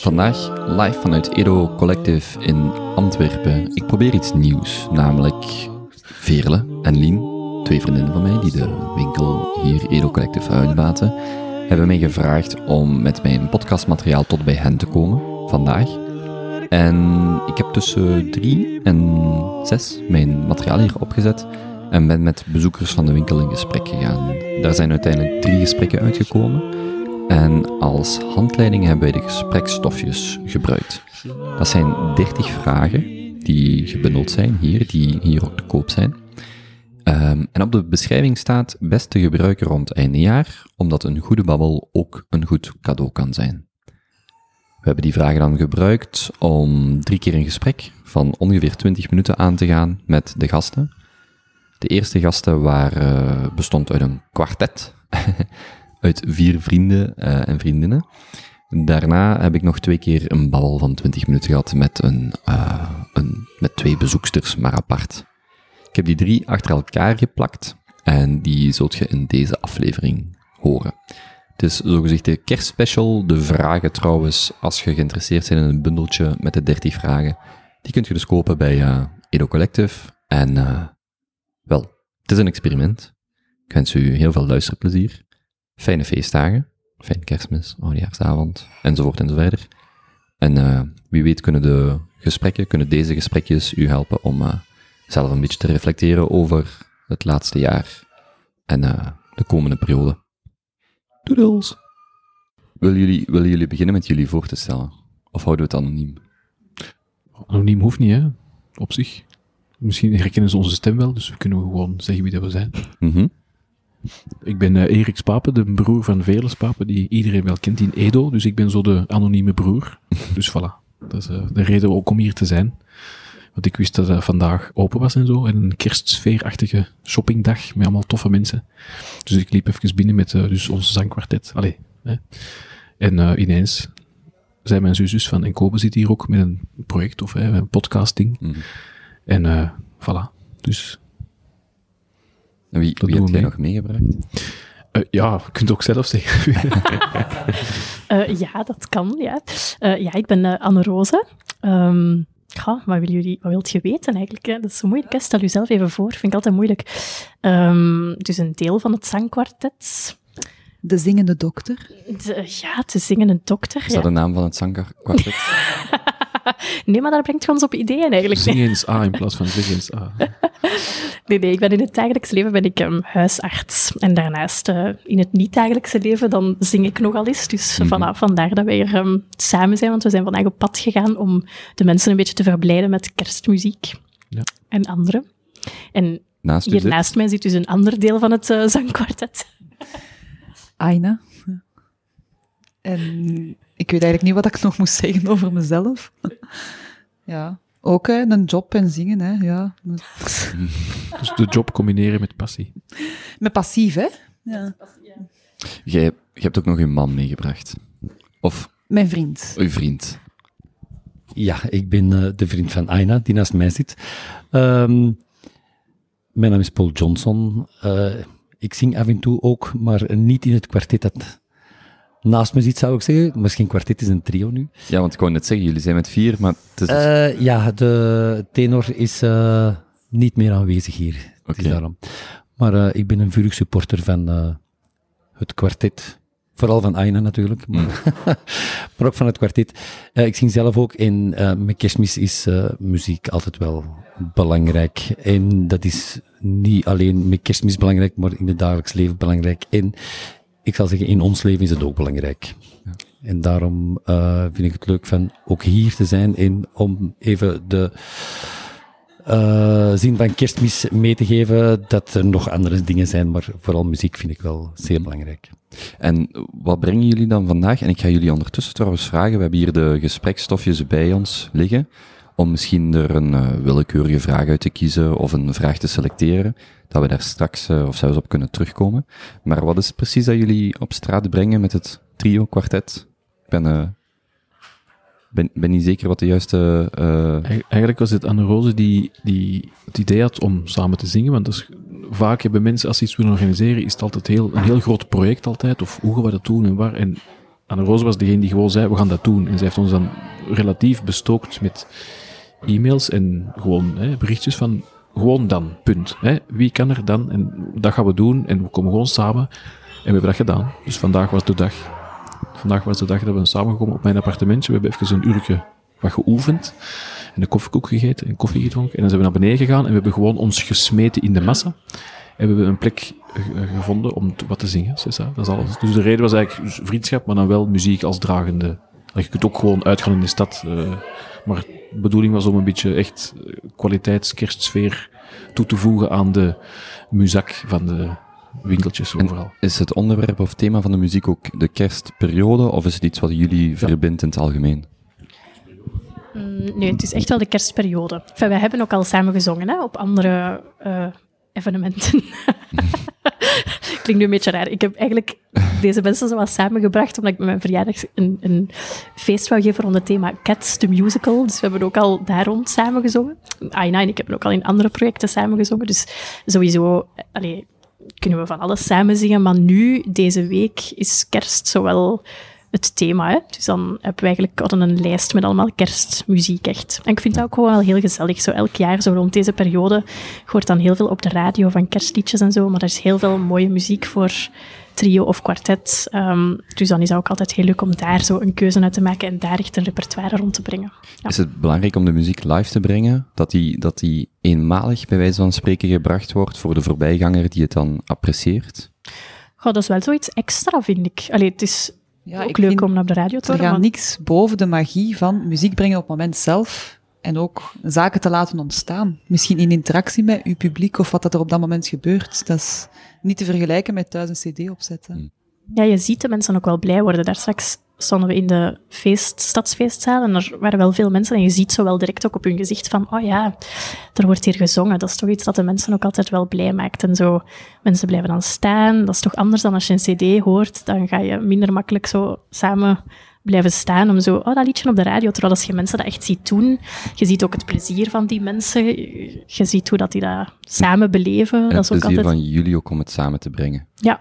Vandaag live vanuit Edo Collective in Antwerpen. Ik probeer iets nieuws, namelijk Veerle en Lien, twee vriendinnen van mij die de winkel hier Edo Collective uitbaten, hebben mij gevraagd om met mijn podcastmateriaal tot bij hen te komen vandaag. En ik heb tussen drie en zes mijn materiaal hier opgezet en ben met bezoekers van de winkel in gesprek gegaan. Daar zijn uiteindelijk drie gesprekken uitgekomen. En als handleiding hebben wij de gesprekstofjes gebruikt. Dat zijn 30 vragen die gebundeld zijn hier, die hier ook te koop zijn. Ehm, en op de beschrijving staat best te gebruiken rond eindejaar, omdat een goede babbel ook een goed cadeau kan zijn. We hebben die vragen dan gebruikt om drie keer een gesprek van ongeveer 20 minuten aan te gaan met de gasten. De eerste gasten waren, bestond uit een kwartet, uit vier vrienden eh, en vriendinnen. Daarna heb ik nog twee keer een babbel van 20 minuten gehad met, een, eh, een, met twee bezoeksters, maar apart. Ik heb die drie achter elkaar geplakt en die zult je in deze aflevering horen. Het is zogezegd de kerstspecial. De vragen trouwens, als je geïnteresseerd bent in een bundeltje met de 30 vragen, die kunt je dus kopen bij eh, Edo Collective. En eh, wel, het is een experiment. Ik wens u heel veel luisterplezier, fijne feestdagen, fijne kerstmis, oudejaarsavond, enzovoort enzoverder. En eh, wie weet kunnen de gesprekken, kunnen deze gesprekjes u helpen om eh, zelf een beetje te reflecteren over het laatste jaar en eh, de komende periode. Doedels! Willen jullie, willen jullie beginnen met jullie voor te stellen? Of houden we het anoniem? Anoniem hoeft niet, hè? Op zich. Misschien herkennen ze onze stem wel, dus we kunnen gewoon zeggen wie dat we zijn. Mhm. Ik ben eh, Erik Spapen, de broer van Veles Spapen, die iedereen wel kent in Edo. Dus ik ben zo de anonieme broer. Dus voilà. Dat is eh, de reden ook om hier te zijn. Want ik wist dat het vandaag open was en zo. En een kerstsfeerachtige shoppingdag met allemaal toffe mensen. Dus ik liep even binnen met eh, dus ons zangkwartet. Allee. Hè. En ineens zei mijn zus van, en Kobe zit hier ook met een project of een podcasting. Mhm. En eh voilà. Dus En wie, wie heb jij nog meegebracht? eh, ja, je kunt het ook zelf zeggen. Eh, ja, dat kan, ja. Eh, ja, ik ben eh, Anne-Roze. Ehm, ja, wat, willen jullie, wat wilt je weten eigenlijk? Hè? Dat is zo moeilijk, hè? Stel jezelf even voor. Vind ik altijd moeilijk. Ehm, het is een deel van het zangkwartet. De zingende dokter. De- ja, is zingende dokter. Is ja. dat de naam van het zangkwartet? Nee, maar dat brengt ons op ideeën eigenlijk. Zing eens A in plaats van zeg eens A. Nee, nee, ik ben in het dagelijks leven ben ik ehm, huisarts. En daarnaast eh, in het niet-dagelijkse leven dan zing ik nogal eens. Dus vanaf vandaar dat wij hier ehm, samen zijn, want we zijn vandaag op pad gegaan om de mensen een beetje te verblijden met kerstmuziek Ja. en andere. En Naast hier zit? naast mij zit dus een ander deel van het eh, zangkwartet. Aina. En ik weet eigenlijk niet wat ik nog moest zeggen over mezelf. Ja, ook hè, een job en zingen, hè. Ja. Dus de job combineren met passie. Met passief, hè. Ja. Jij, je hebt ook nog uw man meegebracht. Of Mijn vriend. uw vriend. Ja, ik ben eh, de vriend van Aina, die naast mij zit. Ehm, mijn naam is Paul Johnson. Eh, ik zing af en toe ook, maar niet in het kwartet dat naast me zit, zou ik zeggen. Misschien kwartet is een trio nu. Ja, want ik wou net zeggen, jullie zijn met vier, maar het is... dus- Eh, ja, de tenor is eh, niet meer aanwezig hier. Het is daarom. Maar eh, ik ben een vurig supporter van het kwartet. Vooral van Aina natuurlijk, maar, maar ook van het kwartet. Ik zing zelf ook en eh, met kerstmis is muziek altijd wel belangrijk. En dat is niet alleen met kerstmis belangrijk, maar in het dagelijks leven belangrijk. En ik zal zeggen, in ons leven is het ook belangrijk. En daarom eh, vind ik het leuk van ook hier te zijn en om even de eh, zin van kerstmis mee te geven dat er nog andere dingen zijn, maar vooral muziek vind ik wel zeer belangrijk. En wat brengen jullie dan vandaag? En ik ga jullie ondertussen trouwens vragen, we hebben hier de gesprekstofjes bij ons liggen, om misschien er een eh, willekeurige vraag uit te kiezen of een vraag te selecteren, dat we daar straks eh, of zelfs op kunnen terugkomen. Maar wat is precies dat jullie op straat brengen met het trio, kwartet? Ik ben, eh, ben, ben niet zeker wat de juiste... Eig- Eigenlijk was het Anne Roze die, die het idee had om samen te zingen, want dat is vaak hebben mensen, als ze iets willen organiseren, is het altijd heel, een heel groot project altijd, of hoe gaan we dat doen en waar. En Anne Roos was degene die gewoon zei, we gaan dat doen. En zij heeft ons dan relatief bestookt met e-mails en gewoon hè, berichtjes van, gewoon dan, punt. Hè. Wie kan er dan? En dat gaan we doen en we komen gewoon samen. En we hebben dat gedaan. Dus vandaag was de dag. Vandaag was de dag dat we samengekomen op mijn appartementje. We hebben even een uurtje wat geoefend. En een koffiekoek gegeten en koffie gedronken. En dan zijn we naar beneden gegaan en we hebben gewoon ons gesmeten in de massa. En we hebben een plek ge- gevonden om wat te zingen. Dus de reden was eigenlijk vriendschap, maar dan wel muziek als dragende. Je kunt ook gewoon uitgaan in de stad. eh, maar de bedoeling was om een beetje echt eh, kwaliteitskerstsfeer toe te voegen aan de muzak van de winkeltjes En overal. is het onderwerp of thema van de muziek ook de kerstperiode, of is het iets wat jullie verbindt in het algemeen? Mm, Nee, het is echt wel de kerstperiode. Enfin, wij hebben ook al samen gezongen hè, op andere eh, evenementen. Klinkt nu een beetje raar. Ik heb eigenlijk deze mensen zo wat samengebracht, omdat ik met mijn verjaardag een, een feest wou geven rond het thema Cats, the musical. Dus we hebben ook al daar rond samen gezongen. Aina en ik hebben ook al in andere projecten samen gezongen. Dus sowieso kunnen we van alles samen zingen. Maar nu, deze week, is kerst zowel het thema. Hè? Dus dan hebben we eigenlijk hadden een lijst met allemaal kerstmuziek echt. En ik vind dat ook gewoon wel heel gezellig. Zo elk jaar, zo rond deze periode, hoort dan heel veel op de radio van kerstliedjes en zo. Maar er is heel veel mooie muziek voor trio of kwartet. Ehm, dus dan is het ook altijd heel leuk om daar zo een keuze uit te maken en daar echt een repertoire rond te brengen. Ja. Is het belangrijk om de muziek live te brengen? Dat die, dat die eenmalig, bij wijze van spreken, gebracht wordt voor de voorbijganger die het dan apprecieert? Goh, dat is wel zoiets extra, vind ik. Allee, het is Ja, ook ik leuk om op de radio te Er horen. gaat maar- niks boven de magie van muziek brengen op het moment zelf. En ook zaken te laten ontstaan. Misschien in interactie met uw publiek of wat dat er op dat moment gebeurt. Dat is niet te vergelijken met thuis een cd opzetten. Ja, je ziet de mensen ook wel blij worden. Daar straks stonden we in de feest, stadsfeestzaal en er waren wel veel mensen en je ziet zo wel direct ook op hun gezicht van, oh ja, er wordt hier gezongen. Dat is toch iets dat de mensen ook altijd wel blij maakt. En zo, mensen blijven dan staan. Dat is toch anders dan als je een cd hoort. Dan ga je minder makkelijk zo samen blijven staan om zo, oh, dat liedje op de radio. Terwijl als je mensen dat echt ziet doen, je ziet ook het plezier van die mensen. Je ziet hoe dat die dat samen beleven. En dat het is ook plezier altijd... van jullie ook om het samen te brengen. Ja,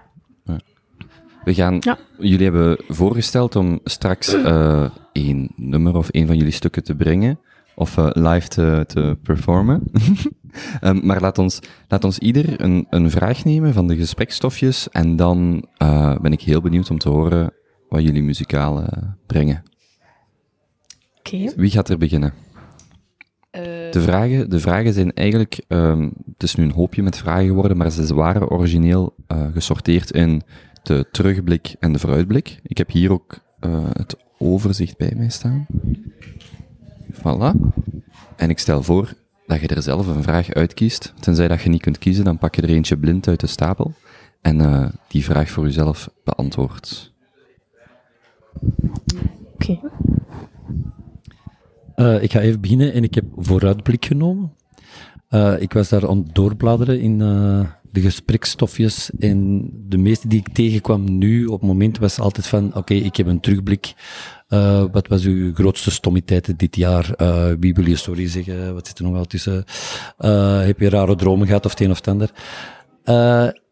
We gaan, Ja. jullie hebben voorgesteld om straks eh één nummer of één van jullie stukken te brengen, of eh, live te, te performen. Ehm, maar laat ons, laat ons ieder een, een vraag nemen van de gesprekstofjes en dan eh, ben ik heel benieuwd om te horen wat jullie muzikaal brengen. oké. Wie gaat er beginnen? De vragen, de vragen zijn eigenlijk, ehm, het is nu een hoopje met vragen geworden, maar ze waren origineel gesorteerd in de terugblik en de vooruitblik. Ik heb hier ook eh, het overzicht bij mij staan. Voilà. En ik stel voor dat je er zelf een vraag uitkiest. Tenzij dat je niet kunt kiezen, dan pak je er eentje blind uit de stapel. En eh, die vraag voor jezelf beantwoordt. Oké. Eh, ik ga even beginnen en ik heb vooruitblik genomen. Eh, ik was daar aan het doorbladeren in eh, de gesprekstofjes en de meeste die ik tegenkwam nu op het moment was altijd van, oké, ik heb een terugblik. Eh, wat was uw grootste stommiteit dit jaar? Eh, wie wil je sorry zeggen? Wat zit er nog wel tussen? Eh, heb je rare dromen gehad of het een of het ander?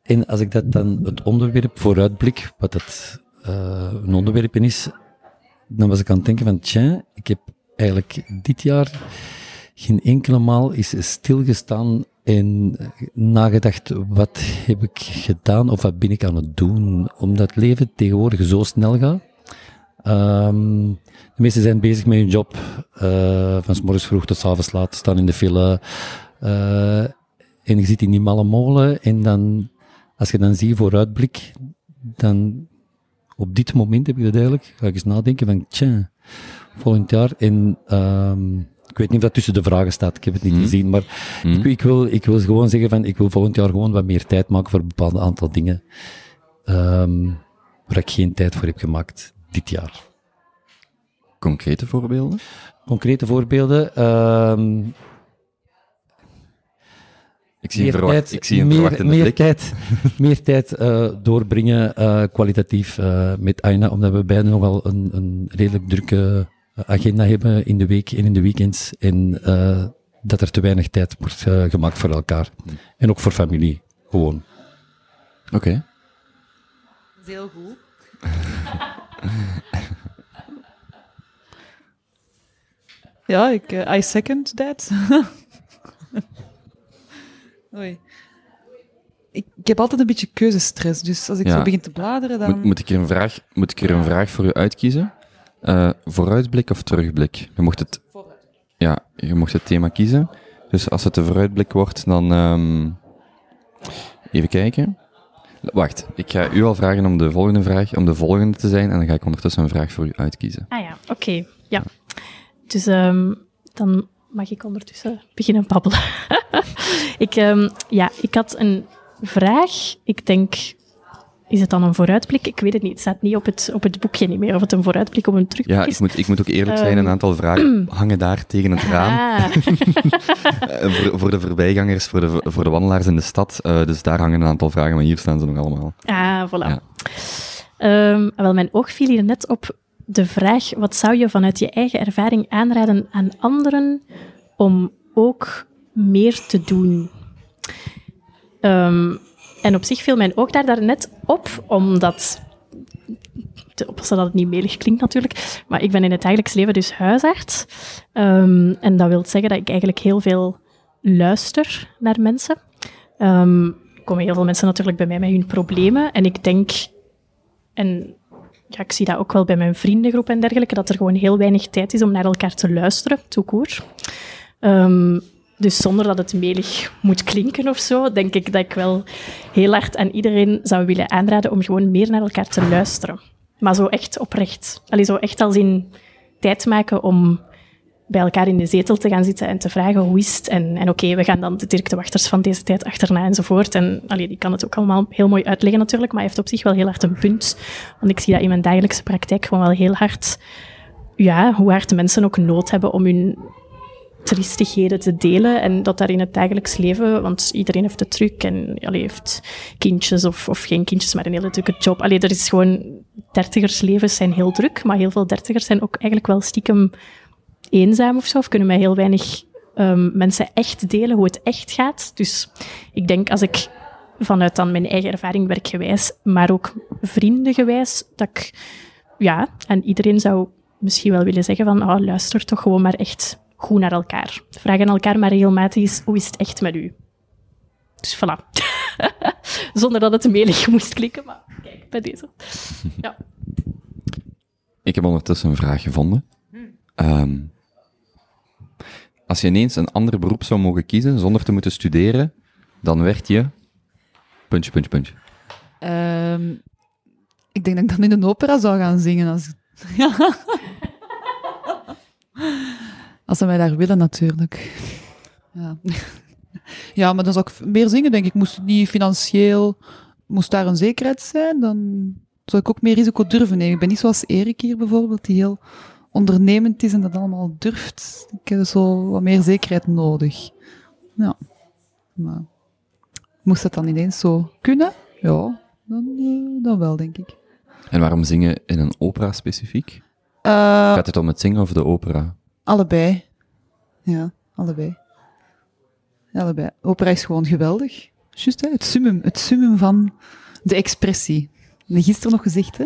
En als ik dat dan het onderwerp vooruitblik, wat dat een onderwerp is, dan was ik aan het denken van, tja, ik heb eigenlijk dit jaar geen enkele maal is stilgestaan en nagedacht, wat heb ik gedaan of wat ben ik aan het doen? Omdat leven tegenwoordig zo snel gaat. Ehm, de meesten zijn bezig met hun job, eh, van s morgens vroeg tot s avonds laat, staan in de file. eh, en je zit in die malle molen en dan, als je dan ziet vooruitblik, dan op dit moment heb ik dat eigenlijk, ga ik eens nadenken van, tja, volgend jaar. En ehm, ik weet niet of dat tussen de vragen staat, ik heb het niet Mhm. gezien, maar Mhm. ik, ik, wil, ik wil gewoon zeggen van, ik wil volgend jaar gewoon wat meer tijd maken voor een bepaald aantal dingen, ehm, waar ik geen tijd voor heb gemaakt dit jaar. Concrete voorbeelden? Concrete voorbeelden, ehm, Ik zie een, verwacht, ik zie een meer, meer blik. tijd, meer tijd eh, doorbrengen, eh, kwalitatief, eh, met Aina, omdat we beiden nogal een, een redelijk drukke agenda hebben in de week en in de weekends. En eh, dat er te weinig tijd wordt eh, gemaakt voor elkaar. En ook voor familie. Gewoon. Oké. Dat is heel goed. ja, ik, eh, I second that. Oei. Ik, ik heb altijd een beetje keuzestress, dus als ik Ja. zo begin te bladeren, dan... Moet, moet, ik er een vraag, moet ik er een vraag voor u uitkiezen? Eh, vooruitblik of terugblik? Je mocht het, ja, je mocht het thema kiezen. Dus als het de vooruitblik wordt, dan... ehm, even kijken. Wacht, ik ga u al vragen om de volgende vraag, om de volgende te zijn, en dan ga ik ondertussen een vraag voor u uitkiezen. Ah ja, oké. Ja. Dus ehm, dan mag ik ondertussen beginnen babbelen. ik, ehm, ja, ik had een vraag. Ik denk, is het dan een vooruitblik? Ik weet het niet. Het staat niet op het, op het boekje niet meer of het een vooruitblik of een terugblik Ja, is. ik moet, ik moet ook eerlijk zijn, Ehm. een aantal vragen hangen daar tegen het raam. Ah. Eh, voor, voor de voorbijgangers, voor de, voor de wandelaars in de stad. eh, dus daar hangen een aantal vragen, maar hier staan ze nog allemaal. Ah, voilà. Ja. Ehm, wel, mijn oog viel hier net op de vraag: wat zou je vanuit je eigen ervaring aanraden aan anderen om ook meer te doen? Ehm, en op zich viel mijn oog daar, daar net op, omdat. Te oppassen dat het niet melig klinkt natuurlijk. Maar ik ben in het dagelijks leven dus huisarts. Ehm, en dat wil zeggen dat ik eigenlijk heel veel luister naar mensen. Er komen heel veel mensen natuurlijk bij mij met hun problemen. En ik denk, en ja, ik zie dat ook wel bij mijn vriendengroep en dergelijke, dat er gewoon heel weinig tijd is om naar elkaar te luisteren, tout court. Dus zonder dat het melig moet klinken of zo, denk ik dat ik wel heel hard aan iedereen zou willen aanraden om gewoon meer naar elkaar te luisteren. Maar zo echt oprecht. Allee, zo echt als in tijd maken om bij elkaar in de zetel te gaan zitten en te vragen hoe is het. En, en oké, we gaan dan de Dirk de Wachters van deze tijd achterna enzovoort. En allee, die kan het ook allemaal heel mooi uitleggen natuurlijk, maar hij heeft op zich wel heel hard een punt. Want ik zie dat in mijn dagelijkse praktijk gewoon wel heel hard, ja, hoe hard mensen ook nood hebben om hun triestigheden te delen. En dat daar in het dagelijks leven, want iedereen heeft het druk en allee, heeft kindjes of, of geen kindjes, maar een hele drukke job. Allee, er is gewoon, dertigerslevens zijn heel druk, maar heel veel dertigers zijn ook eigenlijk wel stiekem eenzaam of zo, of kunnen met heel weinig ehm, mensen echt delen hoe het echt gaat. Dus ik denk als ik vanuit dan mijn eigen ervaring werkgewijs, maar ook vriendengewijs, dat ik ja, aan iedereen zou misschien wel willen zeggen van oh, luister toch gewoon maar echt goed naar elkaar. Vraag aan elkaar maar regelmatig hoe is het echt met u? Dus voilà. Zonder dat het melig moest klikken, maar kijk, bij deze. Ja. Ik heb ondertussen een vraag gevonden. Ehm, als je ineens een ander beroep zou mogen kiezen zonder te moeten studeren, dan werd je... Puntje, puntje, puntje. Ehm, ik denk dat ik dan in een opera zou gaan zingen. Als, ja. Als ze mij daar willen, natuurlijk. Ja. ja, maar dan zou ik meer zingen, denk ik. Moest het niet financieel... Moest daar een zekerheid zijn, dan zou ik ook meer risico durven nemen. Ik ben niet zoals Erik hier bijvoorbeeld, die heel ondernemend is en dat allemaal durft. Ik heb zo wat meer zekerheid nodig. Ja. Maar moest dat dan ineens zo kunnen? Ja, dan, eh, dan wel, denk ik. En waarom zingen in een opera specifiek? Eh, Gaat het om het zingen of de opera? Allebei. Ja, allebei. Allebei. Opera is gewoon geweldig. Juist, hè? Het, summum, het summum van de expressie. Gisteren nog gezegd, hè?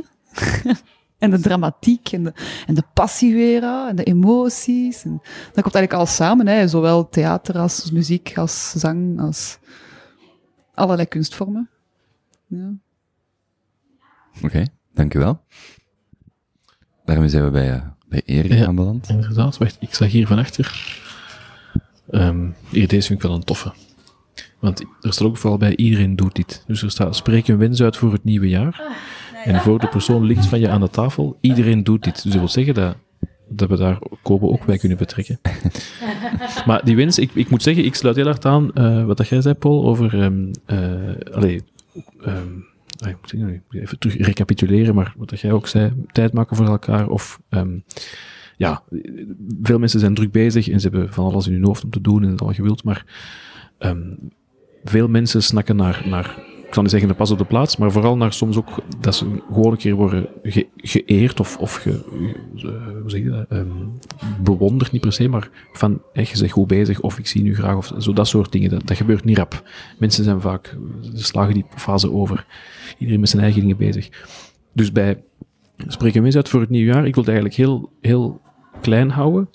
en de dramatiek en de, en de passie weer, en de emoties. En dat komt eigenlijk al samen, hè? zowel theater als muziek, als zang, als allerlei kunstvormen. Ja. Oké, dank u wel. Daarmee zijn we bij, eh, bij Erik Ja. aanbeland. Inderdaad, wacht, ik zag hier van achter. Ehm, hier, deze vind ik wel een toffe. Want er staat ook vooral bij iedereen doet dit. Dus er staat, spreek een wens uit voor het nieuwe jaar. En voor de persoon links van je aan de tafel, iedereen doet dit. Dus dat wil zeggen dat, dat we daar Kobe ook bij kunnen betrekken. maar die wens, ik, ik moet zeggen, ik sluit heel hard aan eh, wat dat jij zei, Paul, over... ehm eh, allee, ehm, ah, ik moet even terug recapituleren, maar wat jij ook zei, tijd maken voor elkaar, of... ehm, ja, veel mensen zijn druk bezig en ze hebben van alles in hun hoofd om te doen en het al gewild, maar ehm, veel mensen snakken naar, naar ik zal niet zeggen de pas op de plaats, maar vooral naar soms ook dat ze gewoon een keer worden ge- geëerd of, of ge, eh, hoe zeg je dat, Ehm, bewonderd niet per se, maar van, echt je zegt goed bezig of ik zie nu graag of zo, dat soort dingen. Dat, dat gebeurt niet rap. Mensen zijn vaak, ze slagen die fase over. Iedereen met zijn eigen dingen bezig. Dus bij spreken mensen uit voor het nieuwe jaar, ik wil het eigenlijk heel, heel klein houden.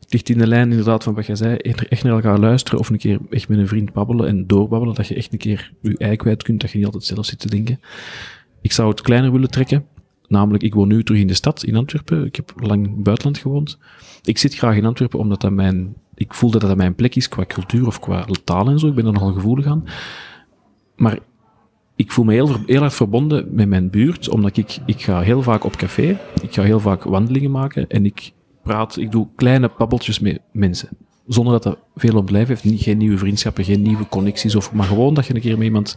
Het ligt in de lijn inderdaad van wat jij zei, echt naar elkaar luisteren of een keer echt met een vriend babbelen en doorbabbelen, dat je echt een keer je ei kwijt kunt, dat je niet altijd zelf zit te denken. Ik zou het kleiner willen trekken, namelijk ik woon nu terug in de stad, in Antwerpen. Ik heb lang buitenland gewoond. Ik zit graag in Antwerpen omdat dat mijn, ik voel dat dat mijn plek is qua cultuur of qua taal en zo. Ik ben er nogal gevoelig aan. Maar ik voel me heel, heel erg verbonden met mijn buurt, omdat ik, ik ga heel vaak op café, ik ga heel vaak wandelingen maken en ik praat, ik doe kleine babbeltjes met mensen. Zonder dat dat veel om heeft, geen nieuwe vriendschappen, geen nieuwe connecties, of, maar gewoon dat je een keer met iemand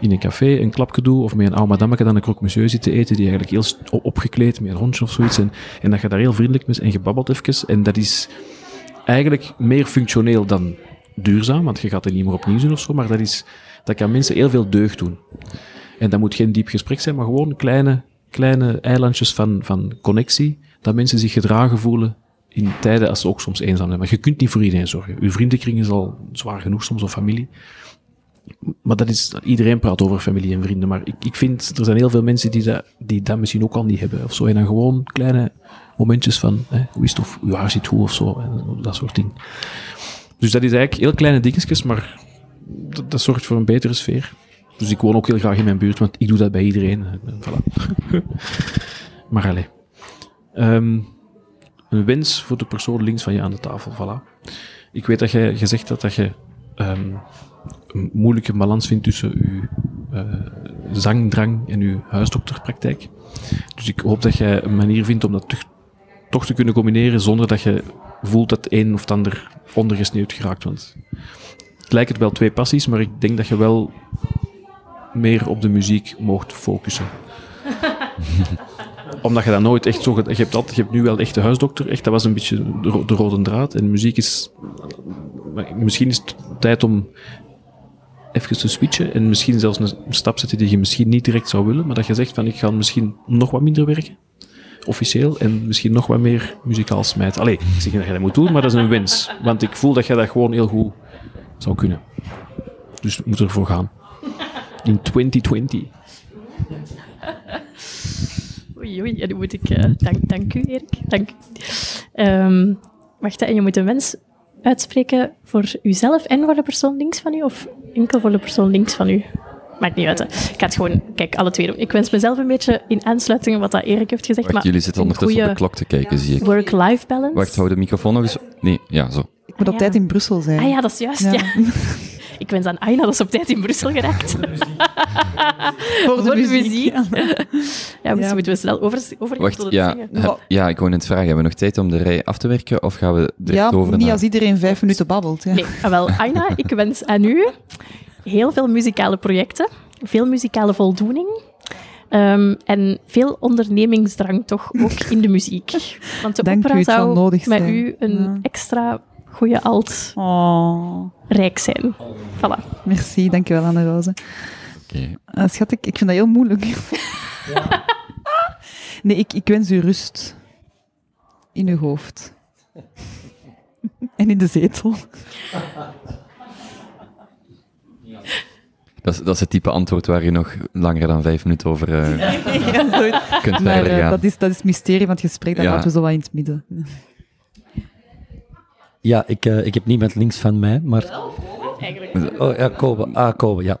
in een café een klapje doet, of met een oude madameke dan een croque monsieur zit te eten, die eigenlijk heel opgekleed met een hondje of zoiets, en, en dat je daar heel vriendelijk mee en je babbelt even, en dat is eigenlijk meer functioneel dan duurzaam, want je gaat er niet meer opnieuw doen of zo, maar dat, is, dat kan mensen heel veel deugd doen. En dat moet geen diep gesprek zijn, maar gewoon kleine, kleine eilandjes van, van connectie, dat mensen zich gedragen voelen in tijden als ze ook soms eenzaam zijn. Maar je kunt niet voor iedereen zorgen. Uw vriendenkring is al zwaar genoeg soms, of familie. Maar dat is, iedereen praat over familie en vrienden. Maar ik, ik vind, er zijn heel veel mensen die dat, die dat misschien ook al niet hebben. Of zo. En dan gewoon kleine momentjes van, hè, hoe is het, of uw haar zit goed of zo. Dat soort dingen. Dus dat is eigenlijk heel kleine dingetjes, maar dat, zorgt voor een betere sfeer. Dus ik woon ook heel graag in mijn buurt, want ik doe dat bij iedereen. En Voilà. maar allez. Ehm, een wens voor de persoon links van je aan de tafel. Voilà. Ik weet dat jij gezegd had dat je ehm, een moeilijke balans vindt tussen uw eh, zangdrang en uw huisdokterpraktijk. Dus ik hoop dat jij een manier vindt om dat toch, toch te kunnen combineren zonder dat je voelt dat het een of het ander ondergesneeuwd geraakt. Want het lijken wel twee passies, maar ik denk dat je wel meer op de muziek mocht focussen. Omdat je dat nooit echt zo... Je hebt, altijd, je hebt nu wel echt de huisdokter, echt, dat was een beetje de, ro- de rode draad. En muziek is... Misschien is het tijd om even te switchen en misschien zelfs een stap zetten die je misschien niet direct zou willen, maar dat je zegt van ik ga misschien nog wat minder werken, officieel, en misschien nog wat meer muzikaal smijten. Allee, ik zeg niet dat je dat moet doen, maar dat is een wens. Want ik voel dat je dat gewoon heel goed zou kunnen. Dus we moeten ervoor gaan. In 2020. Oei, oei, en nu moet ik... eh, dank, dank u, Erik. Dank u. Ehm, wacht, hè, en je moet een wens uitspreken voor uzelf en voor de persoon links van u, of enkel voor de persoon links van u? Maakt niet uit, hè. Ik ga het gewoon, kijk, alle twee doen. Ik wens mezelf een beetje in aansluiting wat dat Erik heeft gezegd, Wacht, maar jullie zitten ondertussen op de goede klok te kijken, zie ik. work-life balance. Wacht, hou de microfoon nog eens... Nee, ja, zo. Ik moet op ja. tijd in Brussel zijn. Ah ja, dat is juist, ja. Ja. Ik wens aan Aina dat ze op tijd in Brussel geraakt. Voor Voor de muziek. Ja. Ja, misschien Ja. moeten we snel over, over Wacht, tot het ja, heb- ja, ik wou net vragen, hebben we nog tijd om de rij af te werken, of gaan we direct Ja, over niet naar... als iedereen vijf minuten babbelt. Ja. Nee, ah, wel, Aina, ik wens aan u heel veel muzikale projecten, veel muzikale voldoening ehm, en veel ondernemingsdrang toch ook in de muziek. Want de Dank u, opera het zal zou nodig met zijn. u een Ja. extra goede alt Oh, rijk zijn. Voilà. merci. Dankjewel, Anne-Roze. Oké. Uh, schat, ik, ik vind dat heel moeilijk. nee, ik, ik wens u rust. In uw hoofd. en in de zetel. Dat, is, dat is het type antwoord waar je nog langer dan vijf minuten over eh, ja, kunt Maar verder eh, gaan. dat, is, dat is het mysterie van het gesprek, dat Ja. laten we zo wat in het midden. Ja, ik, eh, ik heb niemand links van mij, maar... Eigenlijk. Oh ja, Kobe. Ah, Kobe, ja.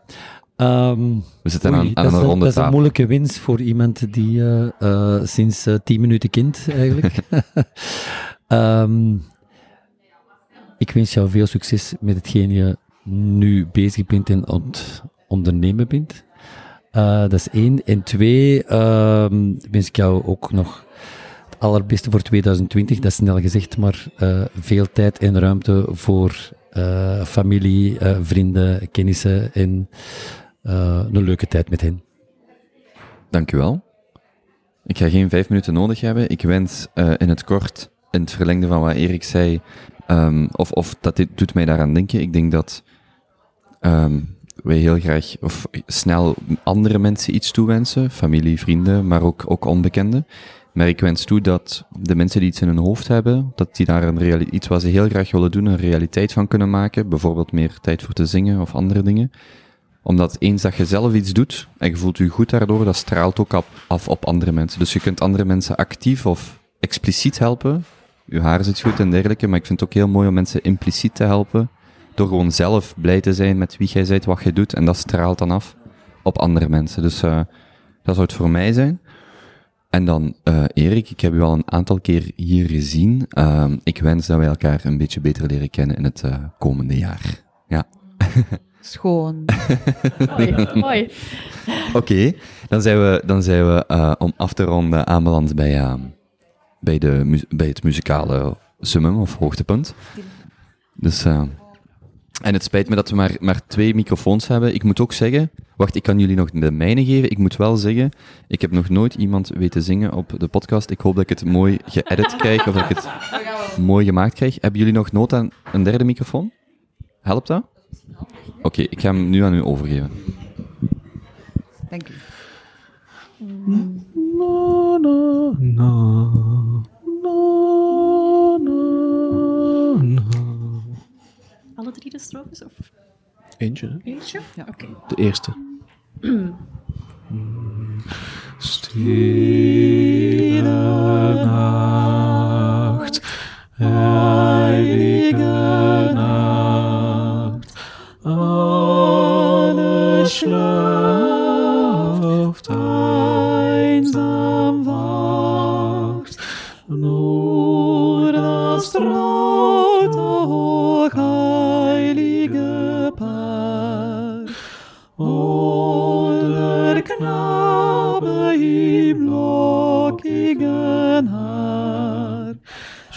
Ehm, We zitten oei, aan, aan dat, is een een, ronde dat is een moeilijke winst voor iemand die eh, eh, sinds tien minuten kind eigenlijk. Ehm, ik wens jou veel succes met hetgeen je nu bezig bent en ont ondernemen bent. Eh, dat is één. En twee, ehm, wens ik jou ook nog het allerbeste voor 2020. Dat is snel gezegd, maar eh, veel tijd en ruimte voor eh, familie, eh, vrienden, kennissen en een leuke tijd met hen. Dank u wel. Ik ga geen vijf minuten nodig hebben. Ik wens in het kort, in het verlengde van wat Erik zei, ehm, of, of dat dit doet mij daaraan denken. Ik denk dat ehm, wij heel graag of snel andere mensen iets toewensen, familie, vrienden, maar ook, ook onbekenden. Maar ik wens toe dat de mensen die iets in hun hoofd hebben, dat die daar een iets wat ze heel graag willen doen, een realiteit van kunnen maken. Bijvoorbeeld meer tijd voor te zingen of andere dingen. Omdat eens dat je zelf iets doet en je voelt je goed daardoor, dat straalt ook af, af op andere mensen. Dus je kunt andere mensen actief of expliciet helpen. Je haar zit goed en dergelijke, maar ik vind het ook heel mooi om mensen impliciet te helpen. Door gewoon zelf blij te zijn met wie jij bent, wat je doet. En dat straalt dan af op andere mensen. Dus eh, dat zou het voor mij zijn. En dan, eh Erik, ik heb u al een aantal keer hier gezien. Ehm, ik wens dat wij elkaar een beetje beter leren kennen in het eh, komende jaar. Ja. Schoon. Mooi. Oké, dan zijn we, dan zijn we eh, om af te ronden aanbeland bij, eh, bij, de, mu- bij het muzikale summum of hoogtepunt. Dus, eh, en het spijt me dat we maar, maar twee microfoons hebben. Ik moet ook zeggen, wacht, ik kan jullie nog de mijne geven. Ik moet wel zeggen, ik heb nog nooit iemand weten zingen op de podcast. Ik hoop dat ik het mooi geëdit krijg of dat ik het mooi gemaakt krijg. Hebben jullie nog nood aan een derde microfoon? Helpt dat? Oké, ik ga hem nu aan u overgeven. Dank u. Na, na, na, na, na, na. Alle drie de strofes? Of Eentje, hè? eentje? Ja. Oké. de eerste. Stille nacht, heilige nacht, alles schlaft, einsam wacht, nur das traute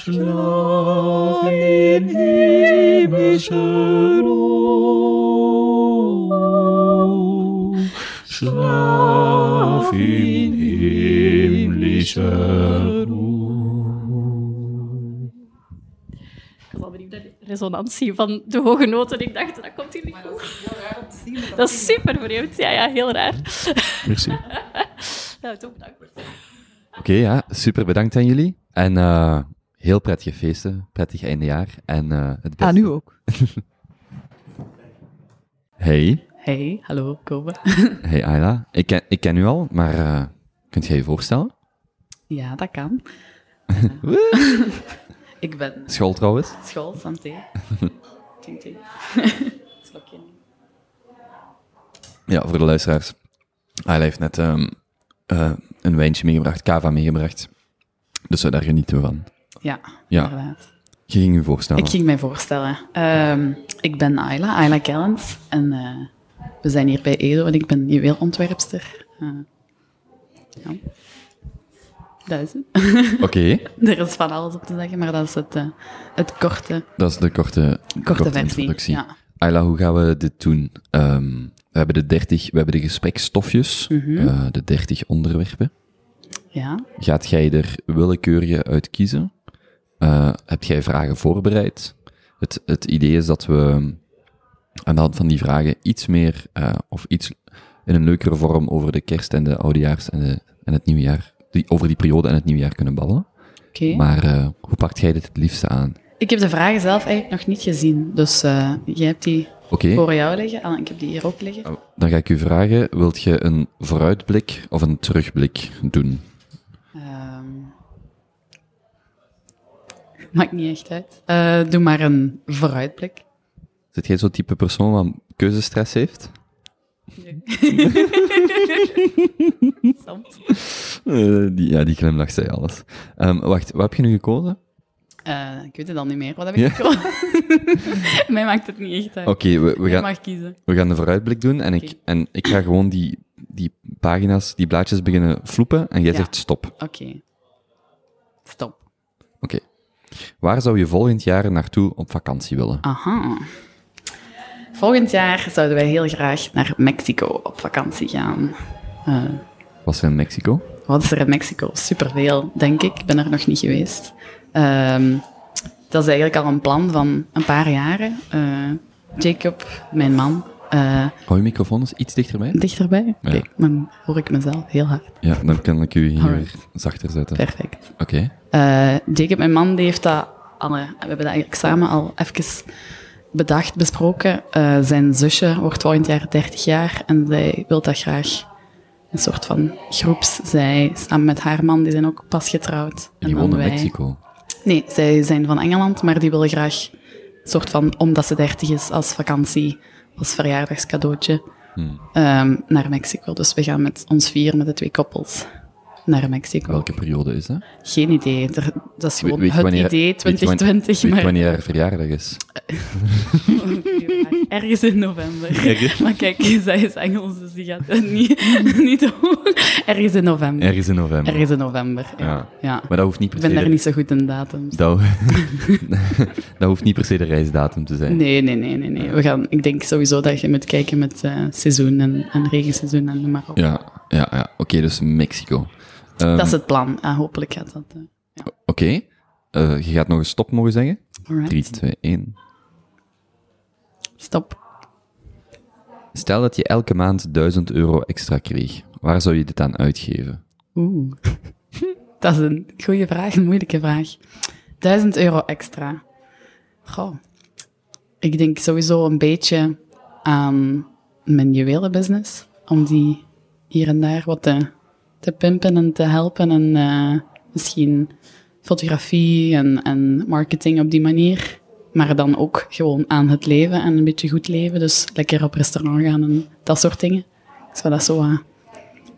schlaf in himmlischer Ruhe, schlaf in himmlischer Ruhe. Ik was al benieuwd naar de resonantie van de hoge noten. Ik dacht, dat komt hier niet goed. Dat is super vreemd. Ja, ja, heel raar. Merci. Ja, toch bedankt. Oké, ja, super bedankt aan jullie. En eh, heel prettige feesten, prettig eindejaar. En eh het beste. Ah, nu ook. Hey, Hey, hallo, Kobe. hey Ayla. Ik ken, ik ken u al, maar eh, kunt jij je voorstellen? Ja, dat kan. ik ben School trouwens. school, santé. Slokje. Ja, voor de luisteraars. Ayla heeft net ehm, eh, een wijntje meegebracht, cava meegebracht. Dus daar genieten we van. Ja, Ja, inderdaad. je ging je voorstellen. Ik ging mij voorstellen. Ehm, ik ben Ayla, Ayla Kellens. En eh, we zijn hier bij Edo en ik ben juweelontwerpster. Eh ja. Dat is het. Oké, er is van alles op te zeggen, maar dat is het, eh, het korte, dat is de korte, korte versie. introductie. Ja. Ayla, hoe gaan we dit doen? Ehm, we hebben de 30, we hebben de gesprekstofjes, Mhm. de 30 onderwerpen. ja. Gaat jij er willekeurige uit kiezen? Eh, heb jij vragen voorbereid? Het, het idee is dat we aan de hand van die vragen iets meer, eh, of iets in een leukere vorm over de kerst en de oudejaars en, de, en het nieuwjaar, die, over die periode en het nieuwjaar kunnen. Oké. Maar eh, hoe pakt jij dit het liefste aan? Ik heb de vragen zelf eigenlijk nog niet gezien. Dus jij hebt die voor jou liggen. Ah, ik heb die hier ook liggen. oh, dan ga ik u vragen, wilt je een vooruitblik of een terugblik doen? Ehm, maakt niet echt uit. Eh, doe maar een vooruitblik. Zit jij zo'n type persoon wat keuzestress heeft? Soms. Eh, die, ja, die glimlach zei alles. Ehm, wacht, wat heb je nu gekozen? Eh, ik weet het al niet meer. Wat heb ik Ja? gekozen? Mij maakt het niet echt uit. Oké, we, we, gaan, mag kiezen. we gaan de vooruitblik doen en ik, en ik ga gewoon die, die pagina's, die blaadjes beginnen floepen en jij Ja. zegt stop. Oké. Stop. Oké. Waar zou je volgend jaar naartoe op vakantie willen? Aha. Volgend jaar zouden wij heel graag naar Mexico op vakantie gaan. Eh, Was er in Mexico? Wat is er in Mexico? Superveel, denk ik. Ik ben er nog niet geweest. Ehm, dat is eigenlijk al een plan van een paar jaren. Eh, Jacob, mijn man, Eh, Hou je microfoon eens iets dichterbij? dichterbij? Ja. Kijk, dan hoor ik mezelf heel hard. Ja, dan kan ik u hier Alright. zachter zetten. Perfect. Oké. Eh, Jacob, mijn man, die heeft dat alle, we hebben dat eigenlijk samen al even bedacht, besproken. Eh, zijn zusje wordt volgend jaar 30 jaar en zij wil dat graag een soort van groeps. Zij, samen met haar man, die zijn ook pas getrouwd. En Die woont in Mexico. Nee, zij zijn van Engeland, maar die willen graag een soort van, omdat ze 30 is, als vakantie, als verjaardagscadeautje, Hmm. ehm, naar Mexico. Dus we gaan met ons vier, met de twee koppels, naar Mexico. Welke periode is dat? Geen idee. Er- dat is gewoon weet het wanneer- idee weet je wanneer- 2020. Weet wanneer haar verjaardag is? ergens in november. Ergens? Maar kijk, zij is Engels, dus die gaat het niet, niet. Ergens in november. Ergens in november. Ergens in november, ja. Ja. ja. Maar dat hoeft niet per Ik ben se... daar de- niet zo goed in datums. Dat, dat hoeft niet per se de reisdatum te zijn. Nee, nee, nee, nee, nee. We gaan, ik denk sowieso dat je moet kijken met eh, seizoen en, en regenseizoen en noem maar op. Ja, ja, ja. Oké, dus Mexico. Ehm, Dat is het plan. En hopelijk gaat dat. eh, Oké. Eh, je gaat nog een stop mogen zeggen? alright. 3, 2, 1. Stop. Stel dat je elke maand 1000 euro extra kreeg. Waar zou je dit aan uitgeven? Oeh. dat is een goede vraag, een moeilijke vraag. 1000 euro extra. Goh. Ik denk sowieso een beetje aan mijn juwelenbusiness. Om die hier en daar wat te, te pimpen en te helpen. En eh, misschien fotografie en, en marketing op die manier. Maar dan ook gewoon aan het leven en een beetje goed leven. Dus lekker op restaurant gaan en dat soort dingen. Ik zou dat zo... eh,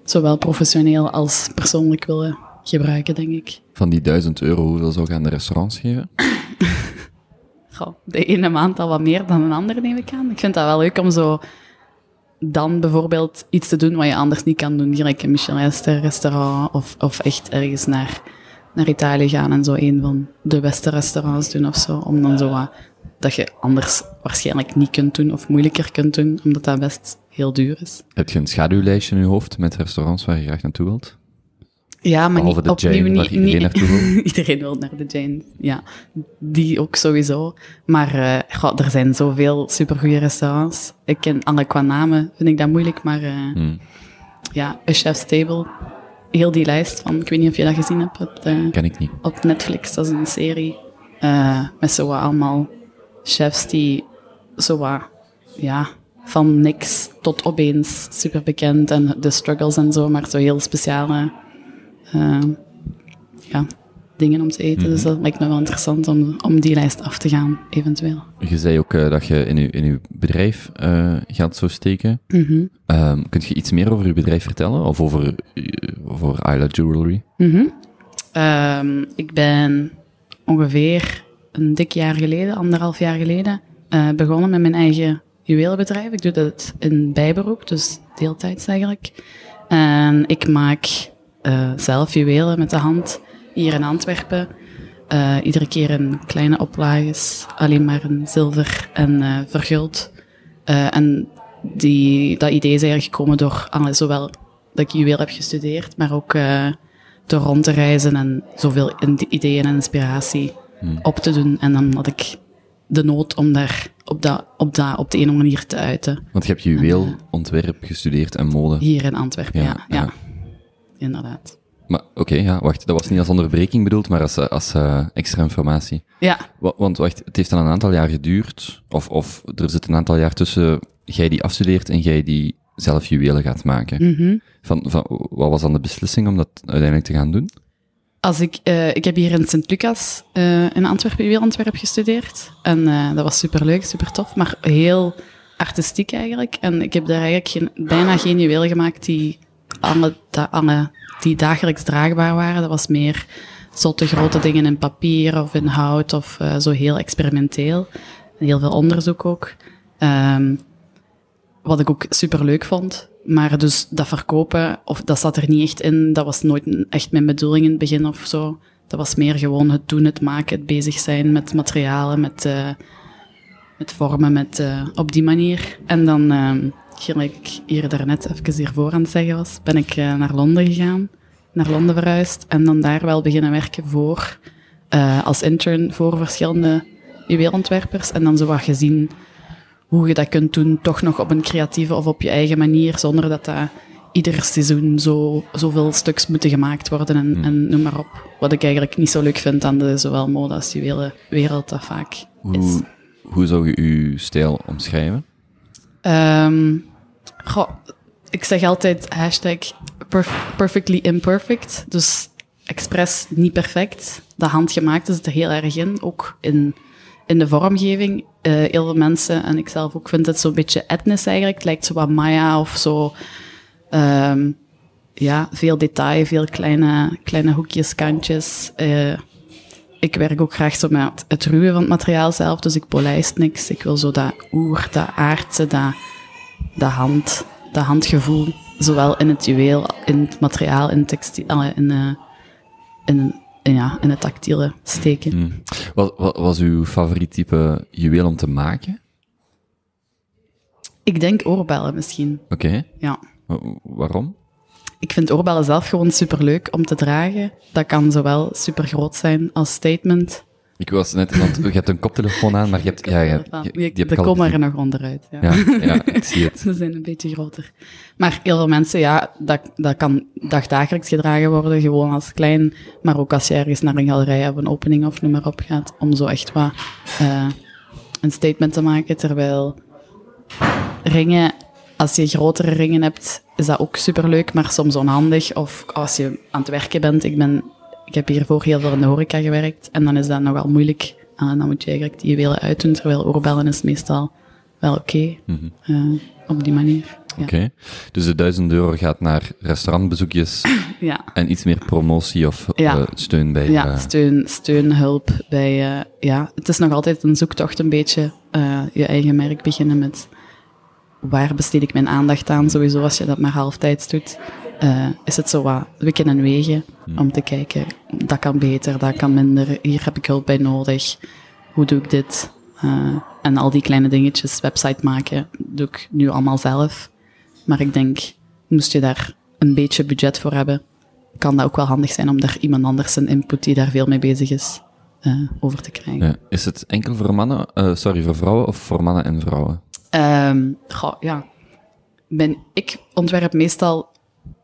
zowel professioneel als persoonlijk willen gebruiken, denk ik. Van die 1000 euro, hoeveel zou je aan de restaurants geven? Goh, de ene maand al wat meer dan een andere, neem ik aan. Ik vind dat wel leuk om zo dan bijvoorbeeld iets te doen wat je anders niet kan doen. Gelijk een Michelin-ster restaurant of, of echt ergens naar, naar Italië gaan en zo een van de beste restaurants doen of zo. Om dan zo wat, dat je anders waarschijnlijk niet kunt doen of moeilijker kunt doen, omdat dat best heel duur is. Heb je een schaduwlijstje in je hoofd met restaurants waar je graag naartoe wilt? Ja, maar Behalve niet, de opnieuw Jane, niet... iedereen niet- naartoe wil. iedereen wil naar de Jane, ja. Die ook sowieso. Maar eh, er zijn zoveel supergoeie restaurants. Ik ken alle qua namen, vind ik dat moeilijk, maar Hmm, ja, A Chef's Table. Heel die lijst van, ik weet niet of je dat gezien hebt op, de, ken ik niet. op Netflix. Dat is een serie eh, met zo allemaal chefs die zo wat, ja, van niks tot opeens super bekend en de struggles en zo, maar zo heel speciale eh, ja, dingen om te eten. Dus dat lijkt me wel interessant om, om die lijst af te gaan, eventueel. Je zei ook eh, dat je in je, in uw bedrijf eh, geld zou steken. Mhm. Ehm kunt je iets meer over uw bedrijf vertellen? Of over, over Isla Jewelry? Mhm. Ehm, ik ben ongeveer een dik jaar geleden, anderhalf jaar geleden, begonnen met mijn eigen juwelenbedrijf. Ik doe dat in bijberoep, dus deeltijds eigenlijk. En ik maak eh, zelf juwelen met de hand hier in Antwerpen. Eh, iedere keer in kleine oplages, alleen maar in zilver en eh, verguld. En die, dat idee is eigenlijk gekomen door alle, zowel dat ik juweel heb gestudeerd, maar ook door rond te reizen en zoveel ideeën en inspiratie Hmm. op te doen. En dan had ik de nood om daar op, dat, op, dat, op de ene manier te uiten. Want je hebt juweelontwerp gestudeerd en mode. Hier in Antwerpen, Ja, ja. ja, ja. Inderdaad. Maar oké, ja, wacht. Dat was niet als onderbreking bedoeld, maar als, eh, als eh, extra informatie. Ja, Wa- Want wacht, het heeft dan een aantal jaar geduurd, of, of er zit een aantal jaar tussen jij die afstudeert en jij die zelf juwelen gaat maken. mhm. Van, van, wat was dan de beslissing om dat uiteindelijk te gaan doen? Als ik, eh, ik heb hier in Sint-Lucas eh, in Antwerpen, juweelontwerp gestudeerd. En dat was superleuk, super tof, maar heel artistiek eigenlijk. En ik heb daar eigenlijk geen, bijna geen juwelen gemaakt die, alle, die dagelijks draagbaar waren. Dat was meer zotte grote dingen in papier of in hout of eh, zo heel experimenteel. En heel veel onderzoek ook. Ehm, wat ik ook super leuk vond. Maar dus dat verkopen, of dat zat er niet echt in. Dat was nooit echt mijn bedoeling in het begin of zo. Dat was meer gewoon het doen, het maken, het bezig zijn met materialen, met, eh, met vormen, met, eh, op die manier. En dan, eh, gelijk ik hier daarnet even hiervoor aan het zeggen was, ben ik eh, naar Londen gegaan. Naar Londen verhuisd. En dan daar wel beginnen werken voor, eh, als intern voor verschillende juweelontwerpers. En dan zo wat gezien hoe je dat kunt doen, toch nog op een creatieve of op je eigen manier, zonder dat dat ieder seizoen zo, zoveel stuks moeten gemaakt worden en, en noem maar op. Wat ik eigenlijk niet zo leuk vind aan de zowel mode als juwelen wereld dat vaak is. Hoe, hoe zou je uw stijl omschrijven? Goh, ik zeg altijd hashtag perf- perfectly imperfect. Dus expres niet perfect. De handgemaakte zit er heel erg in. Ook in, in de vormgeving. Eh, heel veel mensen, en ik zelf ook, vind het zo'n beetje etnisch eigenlijk. Het lijkt zo wat Maya of zo. Ehm, ja, veel detail, veel kleine, kleine hoekjes, kantjes. Eh, ik werk ook graag zo met het ruwe van het materiaal zelf, dus ik polijst niks. Ik wil zo dat oer, dat aardse, dat, dat hand, dat handgevoel, zowel in het juweel, in het materiaal, in het textiel, in, eh, in, in, ja, in het tactiele steken. Hmm. Wat, wat was uw favoriet type juweel om te maken? Ik denk oorbellen misschien, Oké. ja. Wa- Waarom? Ik vind oorbellen zelf gewoon superleuk om te dragen. Dat kan zowel super groot zijn als statement. Ik was net, want je hebt een koptelefoon aan, maar je hebt, ja, je, je- al komen er nog onderuit. Ja. Ja, ja, ik zie het. Ze zijn een beetje groter. Maar heel veel mensen, ja, dat, dat kan dagdagelijks gedragen worden, gewoon als klein. Maar ook als je ergens naar een galerij of een opening of noem maar op gaat, om zo echt wat eh, een statement te maken. Terwijl ringen, als je grotere ringen hebt, is dat ook superleuk, maar soms onhandig. Of als je aan het werken bent, ik, ben, ik heb hiervoor heel veel in de horeca gewerkt, en dan is dat nogal moeilijk. Ah, dan moet je eigenlijk die juwelen uitdoen, terwijl oorbellen is meestal wel oké. eh, op die manier. Ja. Oké. Dus de 1000 euro gaat naar restaurantbezoekjes Ja. en iets meer promotie of Ja. eh, steun bij... Ja, eh, steun, steun, hulp bij, ja, het is nog altijd een zoektocht een beetje, je eigen merk beginnen met waar besteed ik mijn aandacht aan, sowieso als je dat maar halftijds doet, eh, is het zo wat wikken en wegen om te kijken, dat kan beter, dat kan minder, hier heb ik hulp bij nodig, hoe doe ik dit? Eh, en al die kleine dingetjes, website maken, doe ik nu allemaal zelf. Maar ik denk, moest je daar een beetje budget voor hebben, kan dat ook wel handig zijn om daar iemand anders een input die daar veel mee bezig is, eh, over te krijgen. ja. Is het enkel voor mannen, sorry, voor vrouwen of voor mannen en vrouwen? Ehm, goh, ja. Ben, ik ontwerp meestal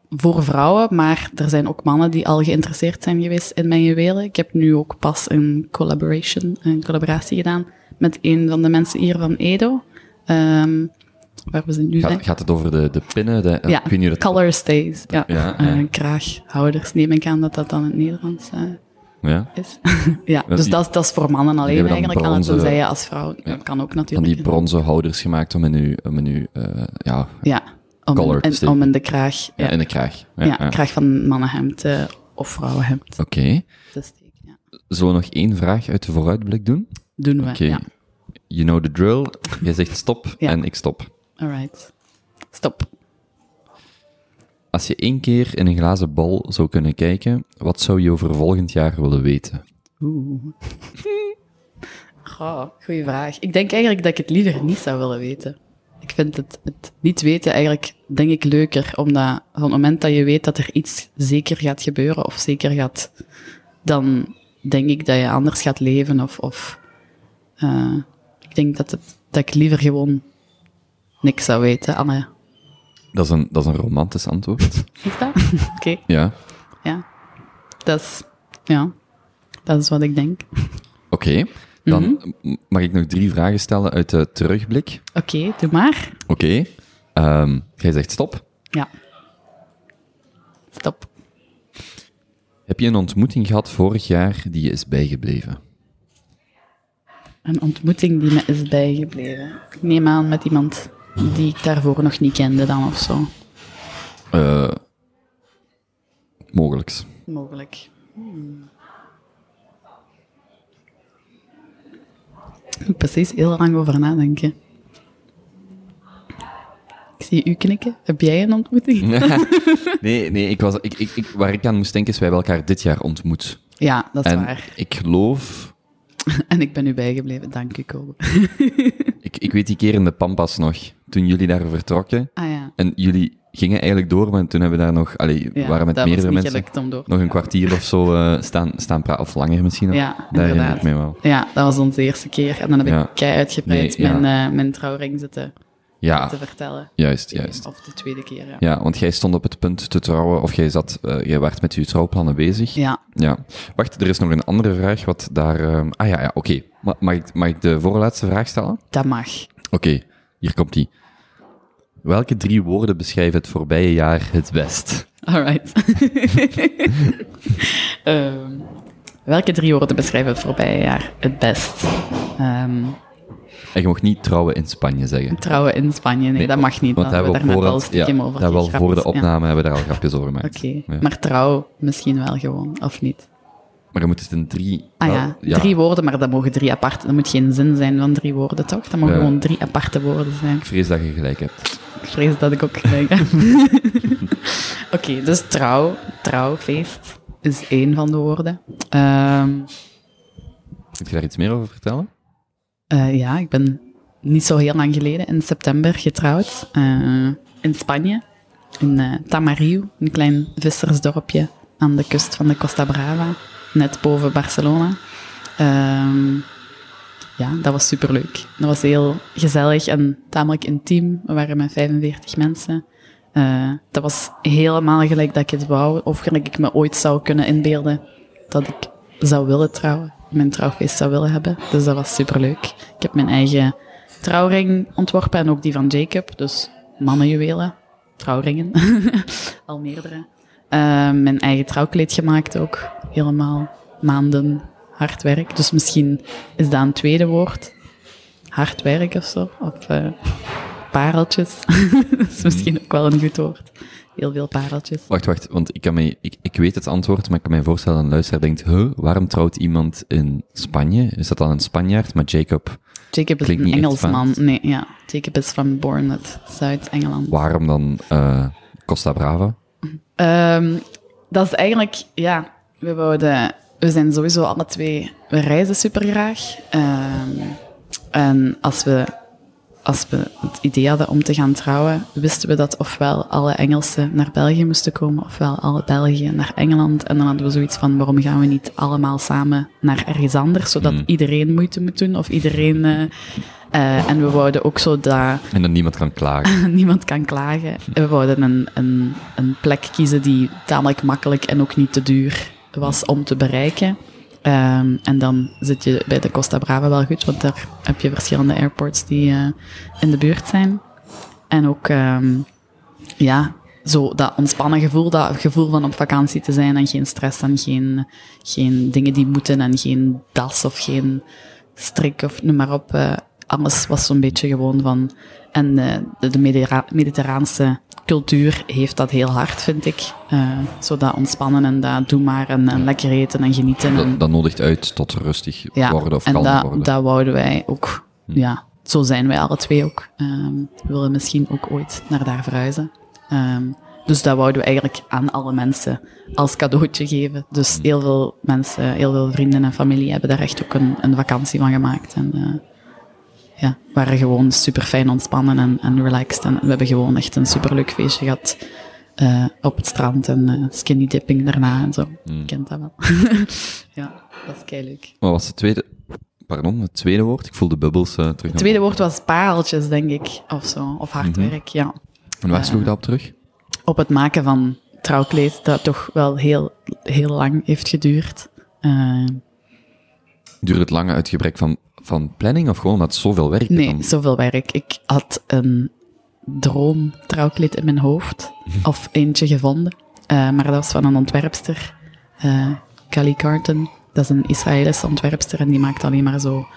voor vrouwen, maar er zijn ook mannen die al geïnteresseerd zijn geweest in mijn juwelen. Ik heb nu ook pas een collaboration, een collaboratie gedaan met een van de mensen hier van Edo. Ehm, waar we ze nu zijn. Gaat, het over de, de pinnen? De, ja, ik weet niet hoe dat... color stays. Ja, Ja, Eh, ja. kraaghouders neem ik aan dat dat dan in het Nederlands eh, Ja? is. ja, dus die- dat, is- dat is voor mannen alleen eigenlijk bronzen- tenzij je als vrouw. Ja. Kan ook Van natuurlijk. die bronzen houders gemaakt om in uw, om in uw eh, ja, Ja, om, Color en, om in de kraag. ja. Ja, in de kraag. Ja, kraag van mannenhemd eh, of vrouwenhemd Oké. Ja. Zullen we nog één vraag uit de vooruitblik doen? Doen we, Oké. ja. You know the drill. Jij zegt stop en ik stop. Alright. Stop. Als je één keer in een glazen bol zou kunnen kijken, wat zou je over volgend jaar willen weten? Oeh. Goh, goeie vraag. Ik denk eigenlijk dat ik het liever niet zou willen weten. Ik vind het, het niet weten eigenlijk, denk ik, leuker. Omdat van het moment dat je weet dat er iets zeker gaat gebeuren, of zeker gaat, dan denk ik dat je anders gaat leven. Of, of eh, ik denk dat, het, dat ik liever gewoon niks zou weten. Anne, Dat is een, dat is een romantisch antwoord. is dat? Oké, Ja. ja. Dat is, ja, dat is wat ik denk. Oké. Dan Mhm. mag ik nog drie vragen stellen uit de terugblik. Oké, doe maar. Oké. Ehm, jij zegt stop. Ja. Stop. Heb je een ontmoeting gehad vorig jaar die je is bijgebleven? Een ontmoeting die me is bijgebleven. Ik neem aan met iemand die ik daarvoor nog niet kende dan of zo. Eh mogelijks. Mogelijk. Hmm. Moet ik precies heel lang over nadenken. Ik zie u knikken. Heb jij een ontmoeting? nee, nee ik was, ik, ik, ik, waar ik aan moest denken is, wij hebben elkaar dit jaar ontmoet. Ja, dat is en waar. ik geloof, En ik ben u bijgebleven. Dank u, Kobe. Ik, ik weet die keer in de Pampas nog, toen jullie daar vertrokken Ah ja. en jullie gingen eigenlijk door, maar toen hebben we daar nog, allee, Ja, waren met meerdere mensen nog een kwartier of zo eh, staan, staan praten, of langer misschien nog. Ja, daar herinner ik inderdaad. me wel. Ja, dat was onze eerste keer. En dan heb ik kei uitgebreid Nee, mijn, eh, mijn trouwring zitten Ja, te vertellen. juist, juist. Of de tweede keer, ja. Ja, want jij stond op het punt te trouwen, of jij zat, eh, jij werd met je trouwplannen bezig. Ja, Ja. Wacht, er is nog een andere vraag wat daar... ehm, ah ja, ja, oké. Ma- Mag, ik, mag ik de voorlaatste vraag stellen? dat mag. Oké, hier komt die. Welke drie woorden beschrijven het voorbije jaar het best? Alright. Ehm, welke drie woorden beschrijven het voorbije jaar het best? Ehm, En je mocht niet trouwen in Spanje zeggen. trouwen in Spanje, nee, Nee, dat mag niet. Want dat daar hebben we daar net al het, ja, stiekem over daar wel voor de. Ja. opname hebben we daar al grapjes over gemaakt. Oké, Ja. maar trouw misschien wel gewoon, of niet? Maar je moet het in drie... Ah ja, drie woorden, maar dat mogen drie aparte... Dat moet geen zin zijn van drie woorden, toch? Dat mogen gewoon drie aparte woorden zijn. Ik vrees dat je gelijk hebt. Ik vrees dat ik ook gelijk heb. Oké, dus trouw, trouwfeest is één van de woorden. Ehm, Kun je daar iets meer over vertellen? Eh, ja, ik ben niet zo heel lang geleden, in september, getrouwd. eh, in Spanje, in Tamariu, een klein vissersdorpje aan de kust van de Costa Brava, net boven Barcelona. Ehm, ja, dat was superleuk. Dat was heel gezellig en tamelijk intiem. We waren met 45 mensen. Dat was helemaal gelijk dat ik het wou, of gelijk ik me ooit zou kunnen inbeelden dat ik zou willen trouwen, mijn trouwfeest zou willen hebben. Dus dat was superleuk. Ik heb mijn eigen trouwring ontworpen en ook die van Jacob, dus mannenjuwelen, trouwringen, al meerdere. Eh, mijn eigen trouwkleed gemaakt ook, helemaal maanden hard werk. Dus misschien is dat een tweede woord, hard werk of zo, of eh, pareltjes. dat is misschien ook wel een goed woord. Heel veel pareltjes. Wacht, wacht, want ik, kan mij, ik, ik weet het antwoord, maar ik kan mij voorstellen dat een luisteraar denkt, huh, waarom trouwt iemand in Spanje? Is dat dan een Spanjaard, maar Jacob, Jacob is een Engelsman. Nee, ja. Jacob is van Bournemouth, Zuid-Engeland. waarom dan eh, Costa Brava? Ehm, dat is eigenlijk, ja, we wouden, we zijn sowieso alle twee, we reizen super graag. en als we, als we het idee hadden om te gaan trouwen, wisten we dat ofwel alle Engelsen naar België moesten komen, ofwel alle België naar Engeland. En dan hadden we zoiets van, waarom gaan we niet allemaal samen naar ergens anders, zodat Hmm. iedereen moeite moet doen, of iedereen... eh, eh, en we wouden ook zo dat En dat niemand kan klagen. niemand kan klagen. We wouden een, een, een plek kiezen die tamelijk makkelijk en ook niet te duur was om te bereiken. Ehm, en dan zit je bij de Costa Brava wel goed, want daar heb je verschillende airports die eh, in de buurt zijn. En ook, ehm, ja, zo dat ontspannen gevoel, dat gevoel van op vakantie te zijn en geen stress en geen, geen dingen die moeten en geen das of geen strik of noem maar op. eh, alles was zo'n beetje gewoon van... En eh, de, de Mediterra- mediterraanse cultuur heeft dat heel hard, vind ik. Eh, zo dat ontspannen en dat doe maar en, en lekker eten en genieten. en, Dat, dat nodigt uit tot rustig ja, worden of en kalm worden. dat wouden wij ook. Hm. Ja, zo zijn wij alle twee ook. Ehm, we willen misschien ook ooit naar daar verhuizen. Ehm, dus dat wouden we eigenlijk aan alle mensen als cadeautje geven. Dus Hm. heel veel mensen, heel veel vrienden en familie hebben daar echt ook een, een vakantie van gemaakt. En eh, ja, waren gewoon super fijn ontspannen en, en relaxed. En we hebben gewoon echt een superleuk feestje gehad eh, op het strand en eh, skinny dipping daarna en zo. Hmm. Je kent dat wel. ja, dat is kei leuk. Wat was het tweede... Pardon, het tweede woord? Ik voel de bubbels eh, terug. Het tweede woord was pareltjes, denk ik, of zo. Of hard Mhm. werk, ja. En waar sloeg dat op terug? Op het maken van trouwkleed, dat toch wel heel, heel lang heeft geduurd. Duurde het lang uit gebrek van, van planning of gewoon dat zoveel werk nee, dan? zoveel werk. Ik had een droom trouwkleed in mijn hoofd, of eentje gevonden. Eh, maar dat was van een ontwerpster, eh Kelly Carton. Dat is een Israëlische ontwerpster en die maakt alleen maar zo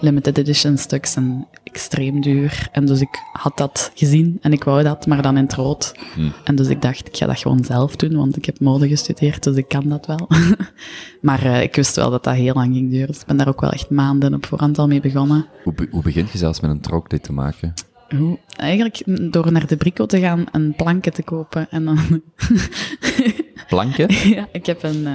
limited edition stuks en extreem duur. En dus ik had dat gezien en ik wou dat, maar dan in het rood. Hmm. En dus ik dacht, ik ga dat gewoon zelf doen, want ik heb mode gestudeerd, dus ik kan dat wel. maar eh, ik wist wel dat dat heel lang ging duren, dus ik ben daar ook wel echt maanden op voorhand al mee begonnen. Hoe, be- hoe begint je zelfs met een trouwkleed te maken? Hoe? Eigenlijk mm, door naar de Brico te gaan en planken te kopen. En dan, Planken? ja, ik heb een, eh,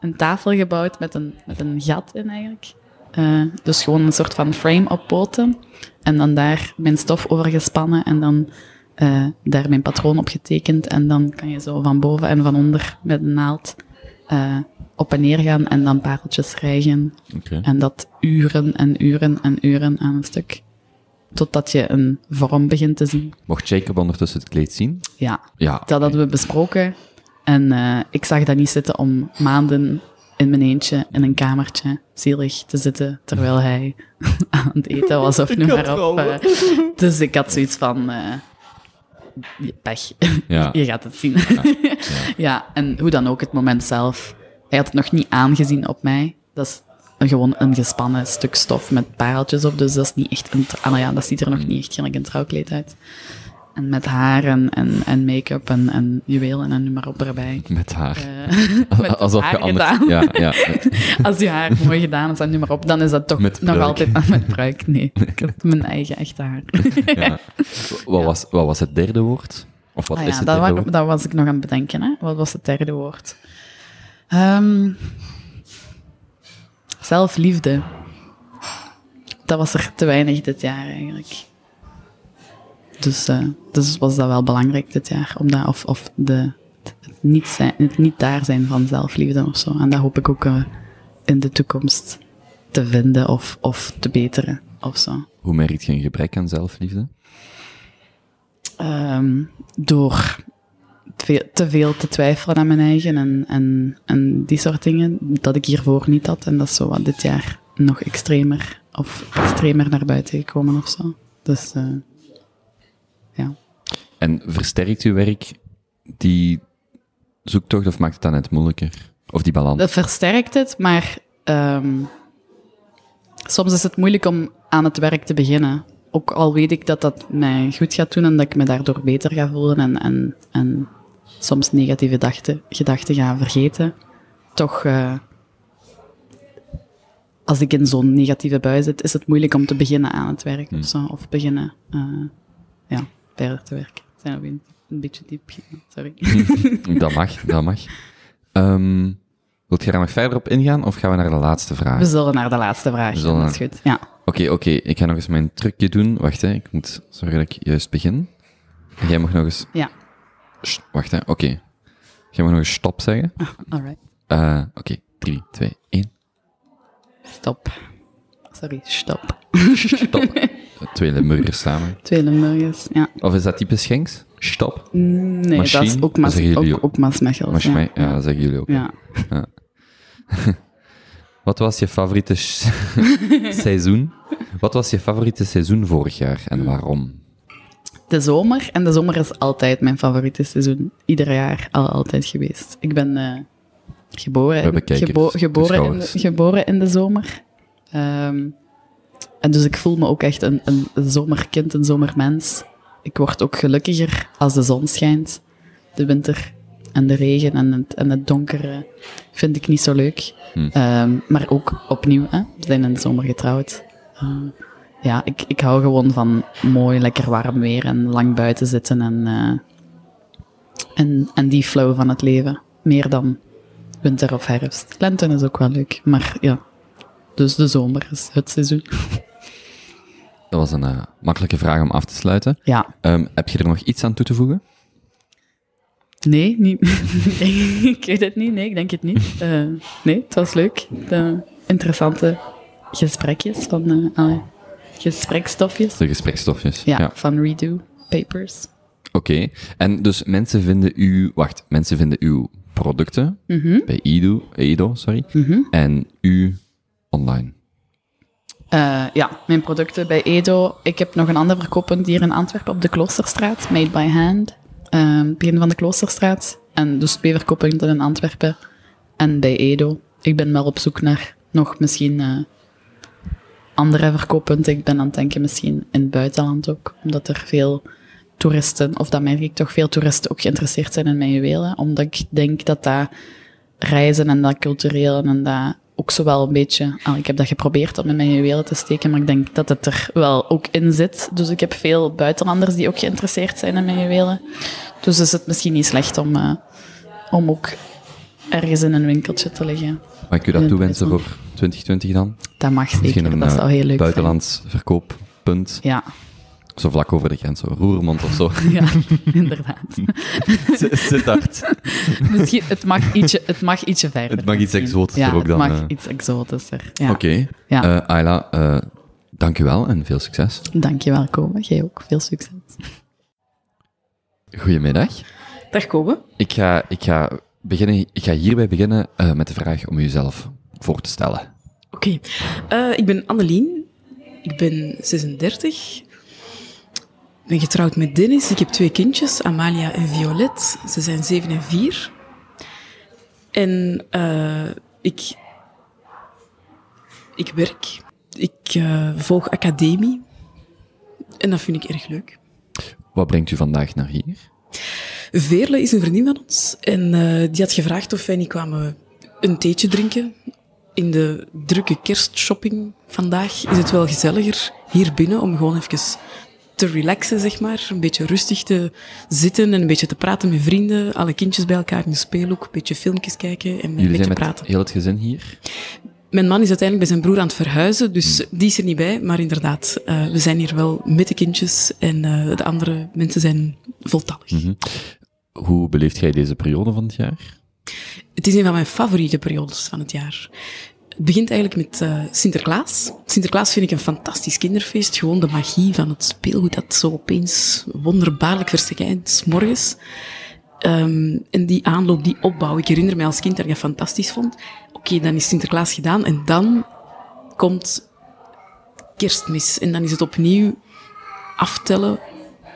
een tafel gebouwd met een, met een gat in eigenlijk. Eh, dus gewoon een soort van frame op poten. En dan daar mijn stof over gespannen en dan eh, daar mijn patroon op getekend. En dan kan je zo van boven en van onder met een naald eh, op en neer gaan en dan pareltjes rijgen. En dat uren en uren en uren aan een stuk. Totdat je een vorm begint te zien. Mocht Jacob ondertussen het kleed zien? Ja, Ja. dat hadden we besproken. En ik zag dat niet zitten om maanden in mijn eentje in een kamertje zielig te zitten terwijl hij aan het eten was of nu maar op. eh. dus ik had zoiets van eh, pech. Ja. Je gaat het zien. Ja. en hoe dan ook, het moment zelf. Hij had het nog niet aangezien op mij. Dat is een, gewoon een gespannen stuk stof met pareltjes op. Dus dat is niet echt een... Ah, nou ja, dat ziet er nog niet echt gelijk een trouwkleed uit. En met haar en, en, en make-up en, en juwelen en noem maar op erbij. Met haar. Eh, met Alsof haar je anders... gedaan. Ja, ja. Als je haar mooi gedaan is en noem maar op, dan is dat toch Met nog pruik. altijd met pruik. Nee, ik heb mijn eigen echte haar. ja. Wat, was, wat was het derde woord? Of wat Ah is het dat, woord? dat was ik nog aan het bedenken. Hè? Wat was het derde woord? Ehm, zelfliefde. Dat was er te weinig dit jaar eigenlijk. Dus, eh, dus was dat wel belangrijk dit jaar. Omdat, of of de, het, niet zijn, het niet daar zijn van zelfliefde of zo. En dat hoop ik ook eh, in de toekomst te vinden of, of te beteren of zo. Hoe merk je een gebrek aan zelfliefde? Ehm, door te veel te twijfelen aan mijn eigen en, en, en die soort dingen, dat ik hiervoor niet had. En dat is zo wat dit jaar nog extremer, of extremer naar buiten gekomen of zo. Dus, ja. En versterkt uw werk die zoektocht of maakt het dan net moeilijker? Of die balans? Dat versterkt het, maar ehm, soms is het moeilijk om aan het werk te beginnen. Ook al weet ik dat dat mij goed gaat doen en dat ik me daardoor beter ga voelen en, en, en soms negatieve gedachten, gedachten ga vergeten. Toch, eh, als ik in zo'n negatieve bui zit, is het moeilijk om te beginnen aan het werk of zo. Of beginnen, eh, ja, verder te werken. Zijn een beetje diep gegaan, sorry. Dat mag, dat mag. Ehm wilt je daar nog verder op ingaan of gaan we naar de laatste vraag? We zullen naar de laatste vraag We gaan, zullen dat is goed. Ja. Oké, oké. Ik ga nog eens mijn trucje doen. Wacht, hè. Ik moet zorgen dat ik juist begin. En jij mag nog eens... Ja. St- wacht, hè. Oké. Jij mag nog eens stop zeggen. Alright. Eh, oké. Drie, twee, één. Stop. Sorry, stop. Stop. Twee Limburgers samen. Twee Limburgers, ja. Of is dat typisch Schenks? Stop. Mm, Nee, Machine? dat is ook, mas ook, ook Maasmechels. Ja. Ja, dat zeggen jullie ook. Ja. Wat was je favoriete seizoen? Wat was je favoriete seizoen vorig jaar en waarom? De zomer, en de zomer is altijd mijn favoriete seizoen. Ieder jaar, al altijd geweest. Ik ben eh, geboren, in, gebo- geboren, in, geboren in de zomer. Ehm, en dus ik voel me ook echt een, een, een zomerkind, een zomermens. Ik word ook gelukkiger als de zon schijnt. De winter en de regen en het, en het donkere vind ik niet zo leuk. Hm. Ehm, maar ook opnieuw, hè. we zijn in de zomer getrouwd. Ehm, ja, ik, ik hou gewoon van mooi, lekker warm weer en lang buiten zitten en, eh, en, en die flow van het leven. Meer dan winter of herfst. Lente is ook wel leuk, maar ja. Dus de zomer is het seizoen. Dat was een eh, makkelijke vraag om af te sluiten. Ja, Ehm, heb je er nog iets aan toe te voegen? nee, niet. ik weet het niet, nee, ik denk het niet. Eh, nee, het was leuk. De interessante gesprekjes van, allee, gesprekstofjes. De gesprekstofjes. Ja, van Redo Papers. Oké. En dus mensen vinden u... Wacht. Mensen vinden uw producten Mhm, bij Edo, Edo sorry, mhm. en u online. Eh, ja, mijn producten bij Edo. Ik heb nog een ander verkooppunt hier in Antwerpen op de Kloosterstraat, Made by Hand. Ehm begin van de Kloosterstraat. En dus twee verkooppunten in Antwerpen en bij Edo. Ik ben wel op zoek naar nog misschien eh, andere verkooppunten. Ik ben aan het denken misschien in het buitenland ook, omdat er veel toeristen, of dat merk ik toch, veel toeristen ook geïnteresseerd zijn in mijn juwelen. Omdat ik denk dat dat reizen en dat cultureel en dat ook zo wel een beetje... ah, ik heb dat geprobeerd om in mijn juwelen te steken, maar ik denk dat het er wel ook in zit. Dus ik heb veel buitenlanders die ook geïnteresseerd zijn in mijn juwelen. Dus is het misschien niet slecht om, eh, om ook ergens in een winkeltje te liggen. Mag ik u dat toewensen voor 2020 dan? Dat mag zeker, een dat zou eh, heel leuk buitenlands verkooppunt. zijn. Ja, Zo vlak over de grens, zo Roermond of zo. Ja, inderdaad. Sittard. Misschien, het mag ietsje, het mag ietsje verder. Het mag iets exotischer ja, ook dan, het mag eh. iets exotischer. Ja. Oké. Ja. Eh, Ayla, eh, dank u wel en veel succes. Dankjewel, Kobe. Jij ook. Veel succes. Goedemiddag. Dag Kobe. Ik ga, ik ga, beginnen, ik ga hierbij beginnen eh, met de vraag om uzelf voor te stellen. Oké, Eh, ik ben Annelien. Ik ben 36. Ik ben getrouwd met Dennis. Ik heb twee kindjes, Amalia en Violet. Ze zijn 7 en 4. En eh, ik, ik werk. Ik eh, volg academie. En dat vind ik erg leuk. Wat brengt u vandaag naar hier? Veerle is een vriendin van ons en eh, die had gevraagd of wij niet kwamen een theetje drinken. In de drukke kerstshopping vandaag is het wel gezelliger hier binnen om gewoon even te relaxen, zeg maar. Een beetje rustig te zitten en een beetje te praten met vrienden. Alle kindjes bij elkaar in de speelhoek, een beetje filmpjes kijken en een Jullie beetje zijn met praten. heel het gezin hier. Mijn man is uiteindelijk bij zijn broer aan het verhuizen, dus die is er niet bij. Maar inderdaad, eh, we zijn hier wel met de kindjes en eh, de andere mensen zijn voltallig. Mhm. Hoe beleeft jij deze periode van het jaar? Het is een van mijn favoriete periodes van het jaar. Het begint eigenlijk met eh, Sinterklaas. Sinterklaas vind ik een fantastisch kinderfeest. Gewoon de magie van het speelgoed dat zo opeens wonderbaarlijk verschijnt, 's morgens. Ehm, en die aanloop, die opbouw. Ik herinner mij als kind dat ik dat fantastisch vond. Oké, dan is Sinterklaas gedaan en dan komt kerstmis. En dan is het opnieuw aftellen.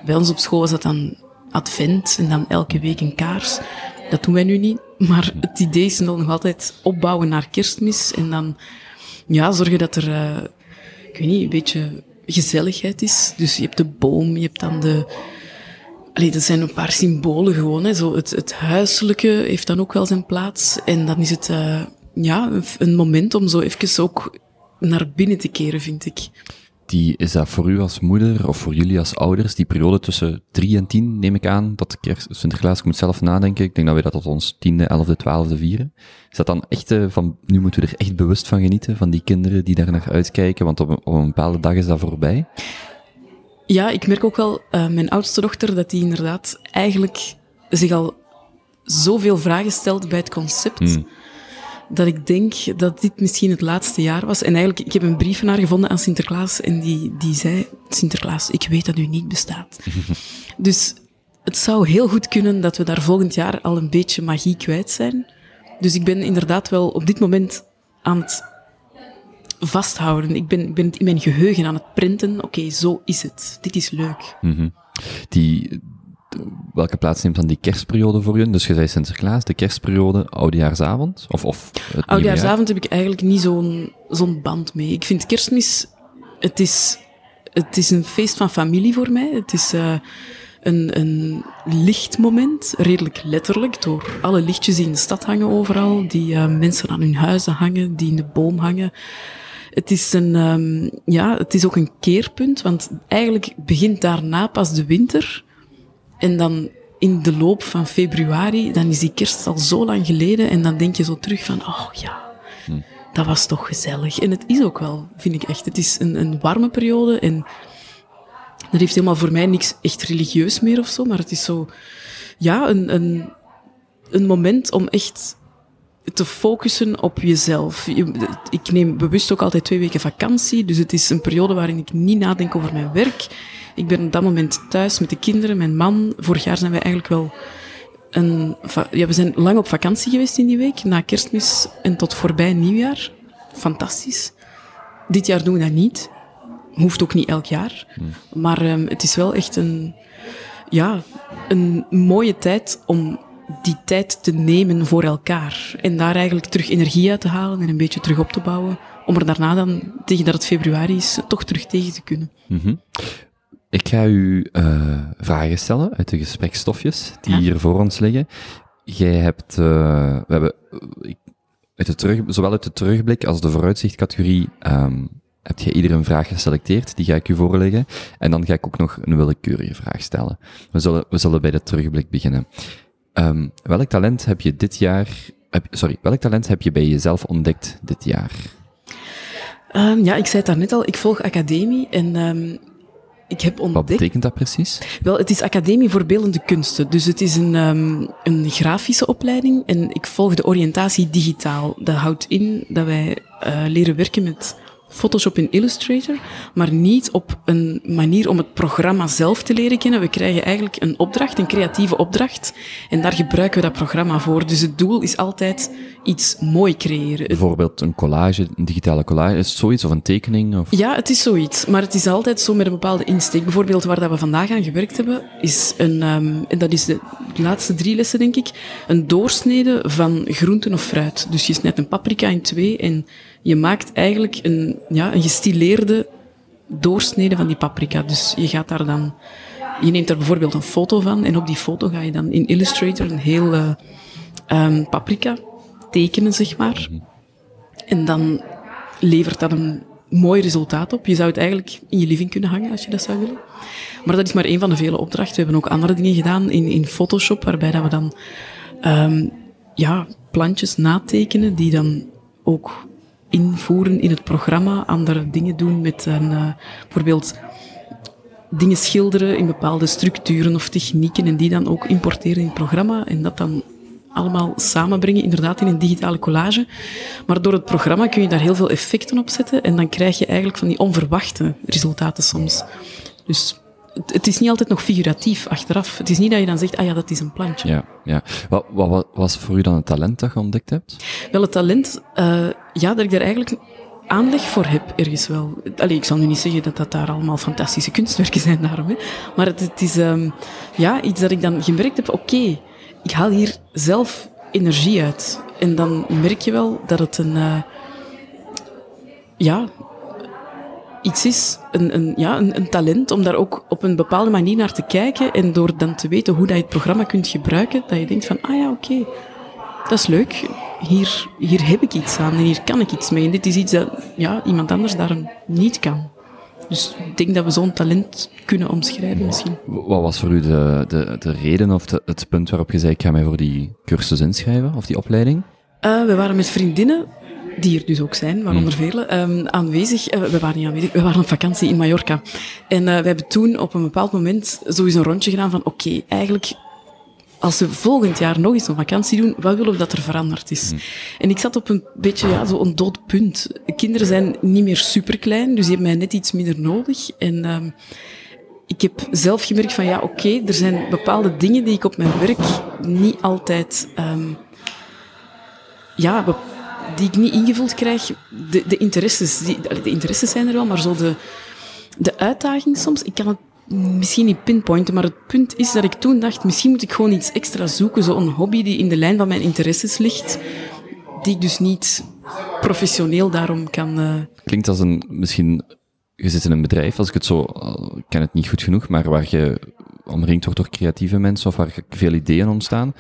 Bij ons op school was dat dan advent en dan elke week een kaars. Dat doen wij nu niet. Maar het idee is dan nog altijd opbouwen naar kerstmis. En dan ja, zorgen dat er, eh, ik weet niet, een beetje gezelligheid is. Dus je hebt de boom, je hebt dan de... Allee, dat zijn een paar symbolen gewoon. Hè. Zo het, het huiselijke heeft dan ook wel zijn plaats. En dan is het eh, ja, een- een moment om zo even ook naar binnen te keren, vind ik. Die, is dat voor u als moeder of voor jullie als ouders, die periode tussen 3 en 10, neem ik aan, dat kerst, Sinterklaas, ik moet zelf nadenken, ik denk dat we dat tot ons tiende, elfde, twaalfde vieren. Is dat dan echt eh, van, nu moeten we er echt bewust van genieten, van die kinderen die daar naar uitkijken, want op een, op een bepaalde dag is dat voorbij? Ja, ik merk ook wel, eh, mijn oudste dochter, dat die inderdaad eigenlijk zich al zoveel vragen stelt bij het concept. Hmm. Dat ik denk dat dit misschien het laatste jaar was. En eigenlijk, ik heb een brief van haar gevonden aan Sinterklaas. En die, die zei, Sinterklaas, ik weet dat u niet bestaat. dus het zou heel goed kunnen dat we daar volgend jaar al een beetje magie kwijt zijn. Dus ik ben inderdaad wel op dit moment aan het vasthouden. Ik ben, ik ben het in mijn geheugen aan het printen. Oké, zo is het. Dit is leuk. Mhm. Die, welke plaats neemt dan die kerstperiode voor jullie? Dus je zei Sinterklaas, de kerstperiode, oudejaarsavond? Of, of? Oudjaarsavond heb ik eigenlijk niet zo'n zo'n band mee. Ik vind kerstmis, het is, het is een feest van familie voor mij. Het is eh, een, een lichtmoment, redelijk letterlijk, door alle lichtjes die in de stad hangen overal, die eh, mensen aan hun huizen hangen, die in de boom hangen. Het is, een, ehm, ja, het is ook een keerpunt, want eigenlijk begint daarna pas de winter. En dan in de loop van februari, dan is die kerst al zo lang geleden. En dan denk je zo terug van, oh ja, dat was toch gezellig. En het is ook wel, vind ik echt. Het is een, een warme periode en dat heeft helemaal voor mij niks echt religieus meer of zo. Maar het is zo, ja, een, een, een moment om echt te focussen op jezelf. Je- Ik neem bewust ook altijd twee weken vakantie, dus het is een periode waarin ik niet nadenk over mijn werk. Ik ben op dat moment thuis met de kinderen, mijn man. Vorig jaar zijn wij eigenlijk wel een, ja, we zijn lang op vakantie geweest in die week, na kerstmis en tot voorbij nieuwjaar. Fantastisch. Dit jaar doen we dat niet. Hoeft ook niet elk jaar. Maar ehm, het is wel echt een, ja, een mooie tijd om die tijd te nemen voor elkaar. En daar eigenlijk terug energie uit te halen en een beetje terug op te bouwen. Om er daarna dan, tegen dat het februari is, toch terug tegen te kunnen. Mhm. Ik ga u eh, vragen stellen uit de gesprekstofjes die Ja. hier voor ons liggen. Jij hebt, eh, we hebben, eh, uit de terug, zowel uit de terugblik als de vooruitzichtcategorie, ehm heb jij ieder een vraag geselecteerd, die ga ik u voorleggen. En dan ga ik ook nog een willekeurige vraag stellen. We zullen, we zullen bij de terugblik beginnen. Ehm, welk talent heb je dit jaar, heb, sorry, welk talent heb je bij jezelf ontdekt dit jaar? Ehm, ja, ik zei het daarnet al, ik volg academie en ik heb Wat ontdekt... betekent dat precies? Wel, het is Academie voor Beeldende Kunsten. Dus het is een, ehm, een grafische opleiding en ik volg de oriëntatie digitaal. Dat houdt in dat wij eh, leren werken met Photoshop en Illustrator, maar niet op een manier om het programma zelf te leren kennen. We krijgen eigenlijk een opdracht, een creatieve opdracht, en daar gebruiken we dat programma voor. Dus het doel is altijd iets mooi creëren. Bijvoorbeeld een collage, een digitale collage, is het zoiets? Of een tekening? Of... Ja, het is zoiets. Maar het is altijd zo met een bepaalde insteek. Bijvoorbeeld waar dat we vandaag aan gewerkt hebben, is een, ehm, en dat is de laatste drie lessen, denk ik, een doorsnede van groenten of fruit. Dus je snijdt een paprika in twee en je maakt eigenlijk een, ja, een gestileerde doorsnede van die paprika. Dus je gaat daar dan, je neemt daar bijvoorbeeld een foto van en op die foto ga je dan in Illustrator een heel eh, ehm, paprika tekenen, zeg maar. En dan levert dat een mooi resultaat op. Je zou het eigenlijk in je living kunnen hangen als je dat zou willen. Maar dat is maar één van de vele opdrachten. We hebben ook andere dingen gedaan in, in Photoshop, waarbij dat we dan ehm, ja, plantjes natekenen die dan ook invoeren in het programma. Andere dingen doen met een, eh, bijvoorbeeld dingen schilderen in bepaalde structuren of technieken en die dan ook importeren in het programma en dat dan allemaal samenbrengen, inderdaad in een digitale collage. Maar door het programma kun je daar heel veel effecten op zetten en dan krijg je eigenlijk van die onverwachte resultaten soms. Dus het, is niet altijd nog figuratief achteraf. Het is niet dat je dan zegt, ah ja, dat is een plantje. Ja, ja. Wat, wat, wat was voor u dan het talent dat je ontdekt hebt? Wel, het talent, eh, ja, dat ik daar eigenlijk aanleg voor heb, ergens wel. Allee, ik zal nu niet zeggen dat dat daar allemaal fantastische kunstwerken zijn daarom, hè. maar het, het is ehm, ja, iets dat ik dan gemerkt heb, oké, ik haal hier zelf energie uit. En dan merk je wel dat het een, eh, ja, iets is, een, een, ja, een, een talent om daar ook op een bepaalde manier naar te kijken en door dan te weten hoe dat je het programma kunt gebruiken, dat je denkt van, ah ja, oké, dat is leuk. Hier, hier heb ik iets aan en hier kan ik iets mee. En dit is iets dat ja, iemand anders daarom niet kan. Dus ik denk dat we zo'n talent kunnen omschrijven misschien. Wat was voor u de, de, de reden of de, het punt waarop je zei, ik ga mij voor die cursus inschrijven, of die opleiding? Eh, we waren met vriendinnen, die er dus ook zijn, waaronder vele, ehm, aanwezig. Eh, we waren niet aanwezig, we waren op vakantie in Mallorca. En eh, we hebben toen op een bepaald moment sowieso een rondje gedaan van oké, eigenlijk als we volgend jaar nog eens een vakantie doen, wat willen we dat er veranderd is? En ik zat op een beetje ja, zo een dood punt. De kinderen zijn niet meer superklein, dus die hebben mij net iets minder nodig. En ehm, ik heb zelf gemerkt van ja, oké, er zijn bepaalde dingen die ik op mijn werk niet altijd ehm, ja, be- die ik niet ingevuld krijg. De, de interesses, die, de interesses zijn er wel, maar zo de, de uitdaging soms, ik kan het misschien niet pinpointen, maar het punt is dat ik toen dacht, misschien moet ik gewoon iets extra zoeken, zo'n hobby die in de lijn van mijn interesses ligt, die ik dus niet professioneel daarom kan... eh, Klinkt als een, misschien, je zit in een bedrijf, als ik het zo, eh, ik ken het niet goed genoeg, maar waar je omringd wordt door creatieve mensen, of waar veel ideeën ontstaan,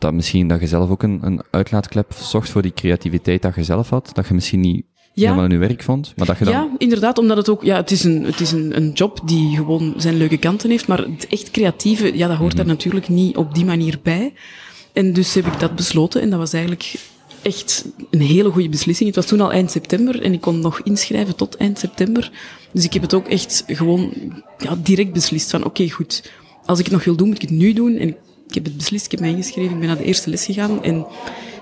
dat misschien dat je zelf ook een, een uitlaatklep zocht voor die creativiteit dat je zelf had, dat je misschien niet Ja. helemaal in je werk vond, maar dat je dan... Ja, inderdaad, omdat het ook, ja, het is, een, het is een, een job die gewoon zijn leuke kanten heeft, maar het echt creatieve, ja, dat hoort daar natuurlijk niet op die manier bij. En dus heb ik dat besloten en dat was eigenlijk echt een hele goede beslissing. Het was toen al eind september en ik kon nog inschrijven tot eind september. Dus ik heb het ook echt gewoon ja, direct beslist van oké, goed, als ik het nog wil doen, moet ik het nu doen. En ik heb het beslist, ik heb mij ingeschreven, ik ben naar de eerste les gegaan en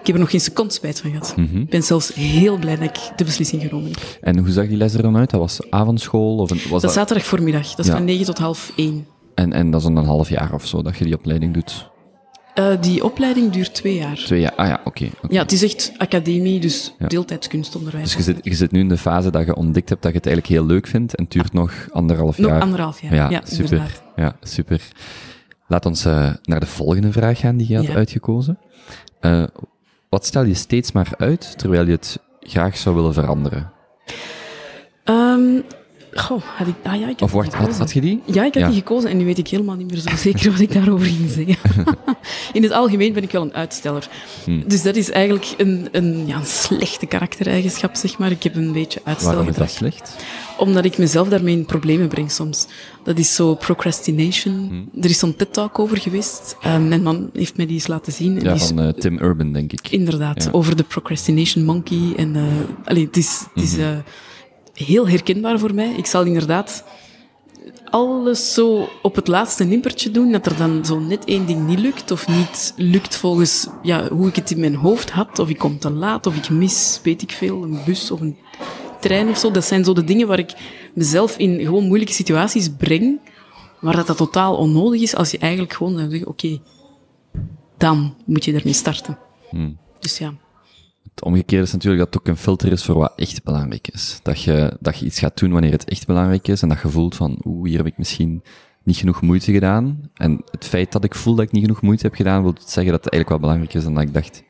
ik heb er nog geen seconde spijt van gehad. Ik ben zelfs heel blij dat ik de beslissing genomen heb. En hoe zag die les er dan uit? Dat was avondschool? Of een, was Dat dat, zaterdag voormiddag. Dat is Ja. van 9 tot half 1. en, en dat is dan een half jaar of zo, dat je die opleiding doet? Eh, die opleiding duurt twee jaar. Twee jaar? Ah ja, oké. Ja, het is echt academie, dus Ja. deeltijds kunstonderwijs. Dus je zit, je zit nu in de fase dat je ontdekt hebt dat je het eigenlijk heel leuk vindt en het duurt nog anderhalf Nog jaar. anderhalf jaar. Ja, Ja, super. inderdaad. Ja, super. Laat ons eh, naar de volgende vraag gaan die je had Ja. uitgekozen. Eh, wat stel je steeds maar uit, terwijl je het graag zou willen veranderen? Ehm, goh, had ik... Ah ja, ik heb Of wacht, had, had je die? Ja, ik had Ja. die gekozen en nu weet ik helemaal niet meer zo zeker wat ik daarover ging zeggen. In het algemeen ben ik wel een uitsteller. Hm. Dus dat is eigenlijk een, een, ja, een slechte karaktereigenschap, zeg maar. Ik heb een beetje Waarom is dat slecht? Omdat ik mezelf daarmee in problemen breng soms. Dat is zo procrastination. Hm. Er is zo'n TED-talk over geweest. Um, mijn man heeft mij die eens laten zien. En Ja, die is van eh, Tim Urban, denk ik. Inderdaad, Ja. over de procrastination monkey. En, allee, het is, het is Mhm. Heel herkenbaar voor mij. Ik zal inderdaad alles zo op het laatste nimpertje doen, dat er dan zo net één ding niet lukt, of niet lukt volgens ja, hoe ik het in mijn hoofd had, of ik kom te laat, of ik mis, weet ik veel, een bus of een trein of zo. Dat zijn zo de dingen waar ik mezelf in gewoon moeilijke situaties breng, waar dat, dat totaal onnodig is, als je eigenlijk gewoon zou zeggen, oké, dan moet je ermee starten. Hmm. Dus ja. Het omgekeerde is natuurlijk dat het ook een filter is voor wat echt belangrijk is. Dat je, dat je iets gaat doen wanneer het echt belangrijk is en dat je voelt van, oeh, hier heb ik misschien niet genoeg moeite gedaan. En het feit dat ik voel dat ik niet genoeg moeite heb gedaan, wil zeggen dat het eigenlijk wel belangrijk is dan dat ik dacht.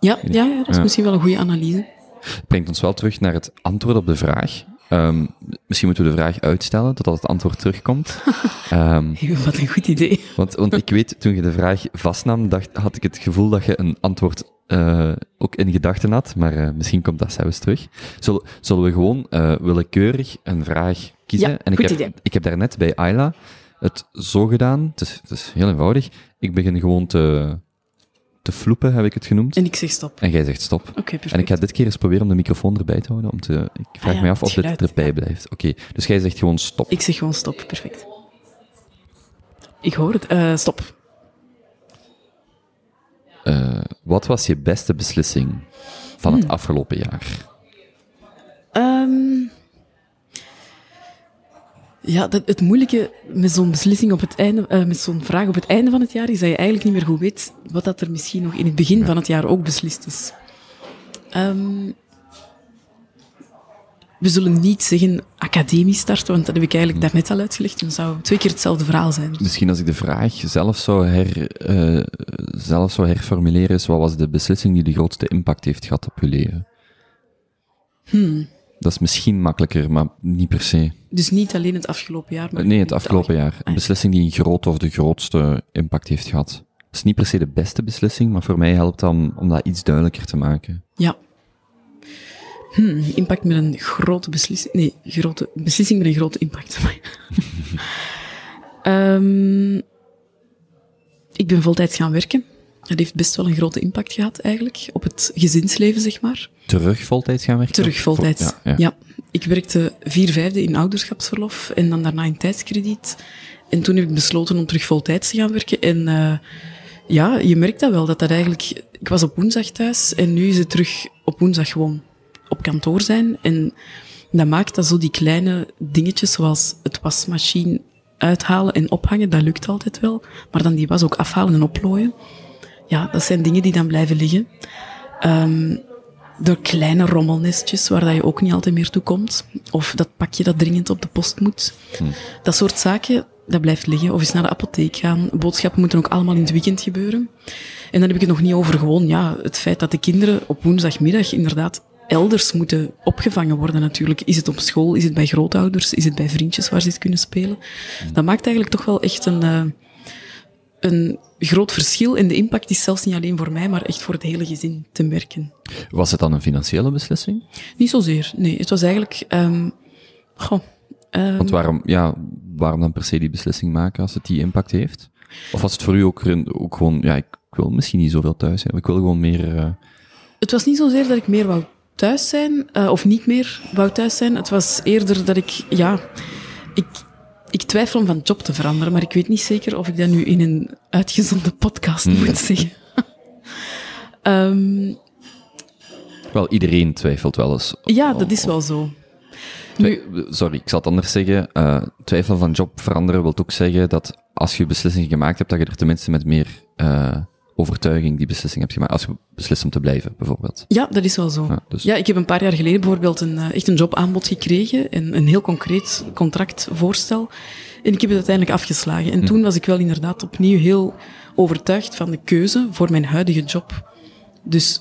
Ja, ja, ja dat is Ja. misschien wel een goede analyse. Het brengt ons wel terug naar het antwoord op de vraag. Ehm, misschien moeten we de vraag uitstellen totdat het antwoord terugkomt. Ehm, Wat een goed idee. want, want ik weet, toen je de vraag vastnam, dacht, had ik het gevoel dat je een antwoord eh, ook in gedachten had, maar eh, misschien komt dat zelfs terug. Zullen, zullen we gewoon eh, willekeurig een vraag kiezen? Ja, en ik goed heb, idee. ik heb daarnet bij Ayla het zo gedaan, het is, het is heel eenvoudig, ik begin gewoon te, te floepen, heb ik het genoemd. En ik zeg stop. En jij zegt stop. Oké, perfect. En ik ga dit keer eens proberen om de microfoon erbij te houden. Om te, ik vraag Ah ja, me af of dit erbij blijft. Oké, dus jij zegt gewoon stop. Ik zeg gewoon stop, perfect. Ik hoor het. Eh, stop. Eh, wat was je beste beslissing van Hmm. het afgelopen jaar? Ehm, ja, dat, het moeilijke met zo'n beslissing op het einde, eh, met zo'n vraag op het einde van het jaar, is dat je eigenlijk niet meer goed weet wat dat er misschien nog in het begin van het jaar ook beslist is. Ehm, we zullen niet zeggen academisch starten, want dat heb ik eigenlijk daarnet al uitgelegd. Dan zou twee keer hetzelfde verhaal zijn. Misschien als ik de vraag zelf zou, her, eh, zelf zou herformuleren, is wat was de beslissing die de grootste impact heeft gehad op je leven? Hmm. Dat is misschien makkelijker, maar niet per se. Dus niet alleen het afgelopen jaar, maar Nee, het afgelopen jaar. Een Ah, beslissing die een grote of de grootste impact heeft gehad. Het is niet per se de beste beslissing, maar voor mij helpt dat om, om dat iets duidelijker te maken. Ja. Hmm, impact met een grote beslissing. Nee, grote, beslissing met een grote impact. Ehm, ik ben voltijds gaan werken. Dat heeft best wel een grote impact gehad, eigenlijk, op het gezinsleven, zeg maar. Terug voltijds gaan werken? Terug voltijds. Ja, ja. Ja, Ik werkte vier vijfde in ouderschapsverlof en dan daarna in tijdskrediet. En toen heb ik besloten om terug voltijds te gaan werken. En eh, ja, je merkt dat wel, dat dat eigenlijk... Ik was op woensdag thuis en nu is het terug op woensdag gewoon op kantoor zijn. En dat maakt dat zo die kleine dingetjes, zoals het wasmachine uithalen en ophangen, dat lukt altijd wel. Maar dan die was ook afhalen en oplooien. Ja, dat zijn dingen die dan blijven liggen. Ehm, door kleine rommelnestjes waar dat je ook niet altijd meer toe komt. Of dat pakje dat dringend op de post moet. Dat soort zaken, dat blijft liggen. Of eens naar de apotheek gaan. Boodschappen moeten ook allemaal in het weekend gebeuren. En dan heb ik het nog niet over gewoon, ja, het feit dat de kinderen op woensdagmiddag inderdaad elders moeten opgevangen worden natuurlijk. Is het op school, is het bij grootouders, is het bij vriendjes waar ze het kunnen spelen. Dat maakt eigenlijk toch wel echt een, eh, een groot verschil. En de impact is zelfs niet alleen voor mij, maar echt voor het hele gezin te merken. Was het dan een financiële beslissing? Niet zozeer, nee. Het was eigenlijk... ehm goh, ehm, Want waarom, ja, waarom dan per se die beslissing maken als het die impact heeft? Of was het voor u ook, gewoon, ja, ik, wil misschien niet zoveel thuis zijn, ik wil gewoon meer... eh, Het was niet zozeer dat ik meer wou thuis zijn, eh, of niet meer wou thuis zijn. Het was eerder dat ik, ja, ik, ik twijfel om van job te veranderen, maar ik weet niet zeker of ik dat nu in een uitgezonden podcast moet zeggen. Ehm, wel, iedereen twijfelt wel eens. ja, dat is wel zo. Twi- Sorry, ik zal het anders zeggen. Eh, twijfel van job veranderen wil ook zeggen dat als je beslissingen gemaakt hebt, dat je er tenminste met meer eh, overtuiging die beslissing hebt gemaakt. Als je beslist om te blijven, bijvoorbeeld. Ja, dat is wel zo. Ja, dus- Ja, ik heb een paar jaar geleden bijvoorbeeld een, eh, echt een jobaanbod gekregen. En een heel concreet contractvoorstel. En ik heb het uiteindelijk afgeslagen. En toen was ik wel inderdaad opnieuw heel overtuigd van de keuze voor mijn huidige job. Dus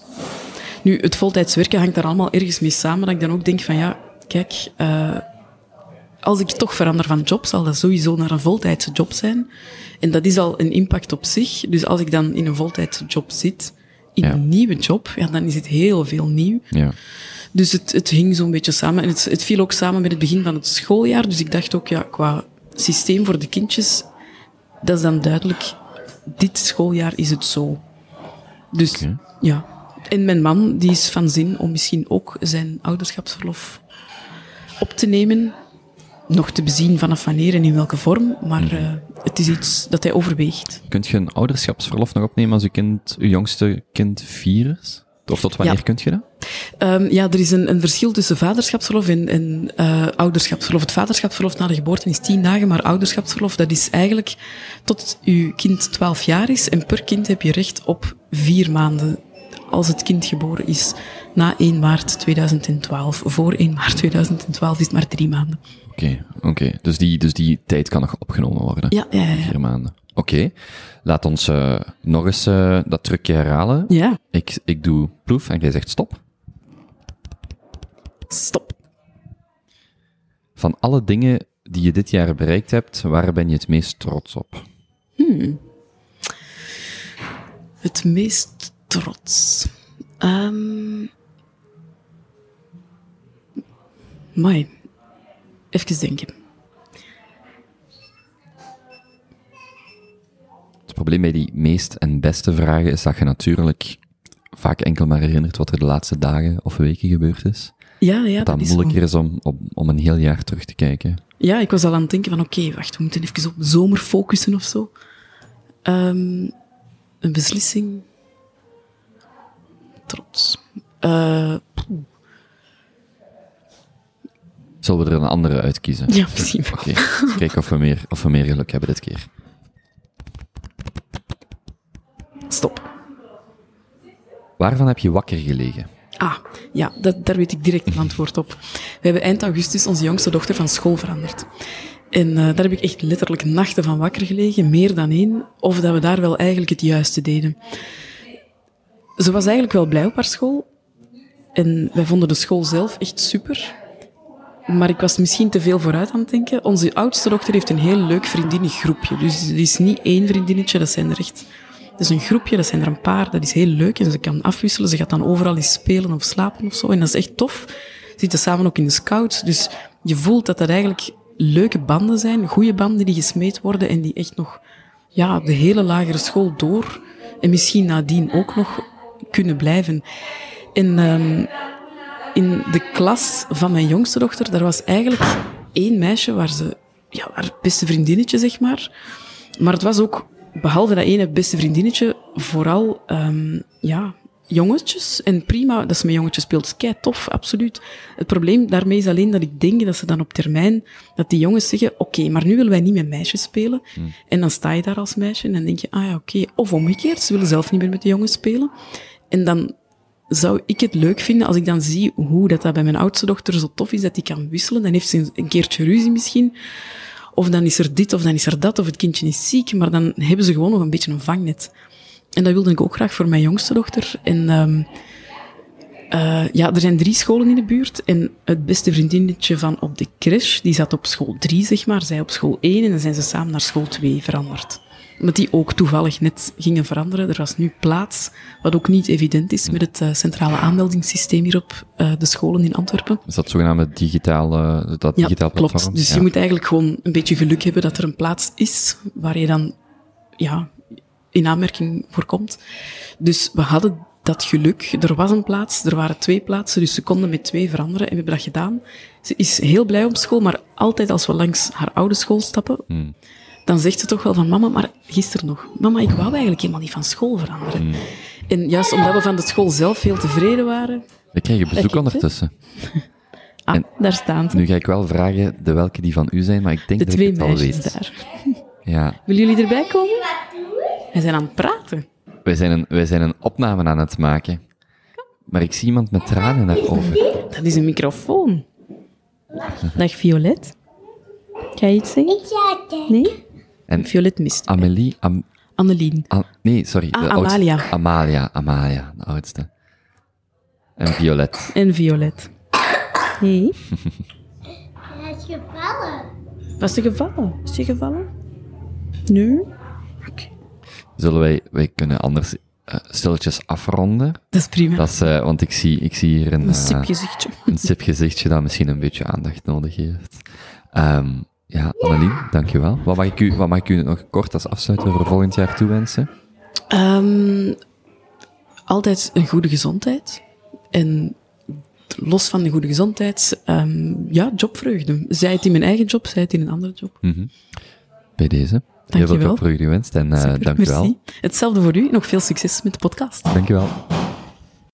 nu, het voltijds werken hangt daar allemaal ergens mee samen. Dat ik dan ook denk van ja, kijk, eh, als ik toch verander van job, zal dat sowieso naar een voltijdse job zijn. En dat is al een impact op zich. Dus als ik dan in een voltijdse job zit, in Ja. een nieuwe job, ja, dan is het heel veel nieuw. Ja. Dus het, het hing zo'n beetje samen. En het, het viel ook samen met het begin van het schooljaar. Dus ik dacht ook, ja, qua systeem voor de kindjes, dat is dan duidelijk, dit schooljaar is het zo. Dus ja. En mijn man, die is van zin om misschien ook zijn ouderschapsverlof op te nemen. Nog te bezien vanaf wanneer en in welke vorm, maar eh, het is iets dat hij overweegt. Kunt je een ouderschapsverlof nog opnemen als uw kind, uw jongste kind vier is? Of tot wanneer Ja. kunt je dat? Ehm, ja, er is een, een verschil tussen vaderschapsverlof en, en eh, ouderschapsverlof. Het vaderschapsverlof na de geboorte is tien dagen, maar ouderschapsverlof dat is eigenlijk tot uw kind 12 jaar is. En per kind heb je recht op vier maanden als het kind geboren is na 1 maart 2012. Voor 1 maart 2012 is het maar drie maanden. Oké, oké. Dus, die, dus die tijd kan nog opgenomen worden? Ja, ja, ja. Vier maanden. Oké. Laat ons eh, nog eens eh, dat trucje herhalen. Ja, Ik, ik doe ploef en jij zegt stop. stop. Van alle dingen die je dit jaar bereikt hebt, waar ben je het meest trots op? Het meest trots. Ehm Mai. Even denken. Het probleem bij die meest en beste vragen is dat je natuurlijk vaak enkel maar herinnert wat er de laatste dagen of weken gebeurd is. Ja, ja, Dat dat moeilijker is om, om, om een heel jaar terug te kijken. Ja, ik was al aan het denken van, oké, wacht, we moeten even op zomer focussen of zo. Ehm, een beslissing. Trots. Eh, poeh. Zullen we er een andere uitkiezen? ja, misschien wel. Oké, eens kijken of we, meer, of we meer geluk hebben dit keer. Stop. Waarvan heb je wakker gelegen? Ah, ja, dat, daar weet ik direct een antwoord op. We hebben eind augustus onze jongste dochter van school veranderd. En eh, daar heb ik echt letterlijk nachten van wakker gelegen, meer dan één, of dat we daar wel eigenlijk het juiste deden. Ze was eigenlijk wel blij op haar school. En wij vonden de school zelf echt super. Maar ik was misschien te veel vooruit aan het denken. Onze oudste dochter heeft een heel leuk vriendinnengroepje. Dus het is niet één vriendinnetje, dat zijn er echt... Dat is een groepje, dat zijn er een paar, dat is heel leuk. En ze kan afwisselen, ze gaat dan overal eens spelen of slapen of zo. En dat is echt tof. Ze zitten samen ook in de scouts. Dus je voelt dat dat eigenlijk leuke banden zijn, goede banden die gesmeed worden en die echt nog ja, de hele lagere school door en misschien nadien ook nog kunnen blijven. En ehm, in de klas van mijn jongste dochter, daar was eigenlijk één meisje waar ze, ja, haar beste vriendinnetje, zeg maar. Maar het was ook, behalve dat ene beste vriendinnetje, vooral, ehm, ja, jongetjes. En prima dat ze met jongetjes speelt, kei tof, absoluut. Het probleem daarmee is alleen dat ik denk dat ze dan op termijn, dat die jongens zeggen, oké, maar nu willen wij niet met meisjes spelen. En dan sta je daar als meisje en dan denk je, ah ja, oké. Of omgekeerd, ze willen zelf niet meer met de jongens spelen. En dan zou ik het leuk vinden als ik dan zie hoe dat, dat bij mijn oudste dochter zo tof is, dat die kan wisselen. Dan heeft ze een- keertje ruzie misschien. Of dan is er dit, of dan is er dat, of het kindje is ziek. Maar dan hebben ze gewoon nog een beetje een vangnet. En dat wilde ik ook graag voor mijn jongste dochter. En ehm eh, ja, er zijn drie scholen in de buurt. En het beste vriendinnetje van op de crash, die zat op school drie, zeg maar. Zij op school één. En dan zijn ze samen naar school twee veranderd. Omdat die ook toevallig net gingen veranderen. Er was nu plaats, wat ook niet evident is met het eh, centrale aanmeldingssysteem hier op eh, de scholen in Antwerpen. Is dat zogenaamde digitale, dat Ja, digitaal klopt. platform? Dus Ja. je moet eigenlijk gewoon een beetje geluk hebben dat er een plaats is waar je dan ja, in aanmerking voor komt. Dus we hadden dat geluk. Er was een plaats, er waren twee plaatsen, dus ze konden met twee veranderen en we hebben dat gedaan. Ze is heel blij op school, maar altijd als we langs haar oude school stappen, Hmm. Dan zegt ze toch wel van mama, maar gisteren nog, mama, ik wou eigenlijk helemaal niet van school veranderen. Hmm. En juist omdat we van de school zelf heel tevreden waren, We krijgen bezoek ondertussen. ah, En- daar staan ze. Nu ga ik wel vragen de welke die van u zijn, maar ik denk De dat twee ik het al meisjes weet. daar. Ja, Willen jullie erbij komen? Wij zijn aan het praten. wij zijn, een, wij zijn een opname aan het maken. Maar ik zie iemand met tranen naar ogen. Dat is een microfoon. Dag Violet. Ga je iets zeggen? Nee? En Violet mist. Amélie, Am, Annelien. Nee, sorry. Ah, de oudste. Amalia. Amalia, Amalia, de oudste. En Violet. En Violet. Nee. Hij is gevallen. Was ze gevallen? Is ze gevallen? Nu? Zullen wij, wij kunnen anders eh, stilletjes afronden? Dat is prima. Dat is, eh, want ik zie, ik zie hier een, een eh, sipgezichtje. een sip gezichtje dat misschien een beetje aandacht nodig heeft. Ehm, ja, Annelien, dankjewel. Wat mag, ik u, wat mag ik u nog kort als afsluiter voor volgend jaar toewensen? Ehm, altijd een goede gezondheid. En los van de goede gezondheid, ehm, ja, jobvreugde. Zij het in mijn eigen job, zij het in een andere job. Mhm. Bij deze. Heel veel Dankjewel. job voor u gewenst en eh Super, dank u wel. merci. Hetzelfde voor u. Nog veel succes met de podcast. Dank u wel.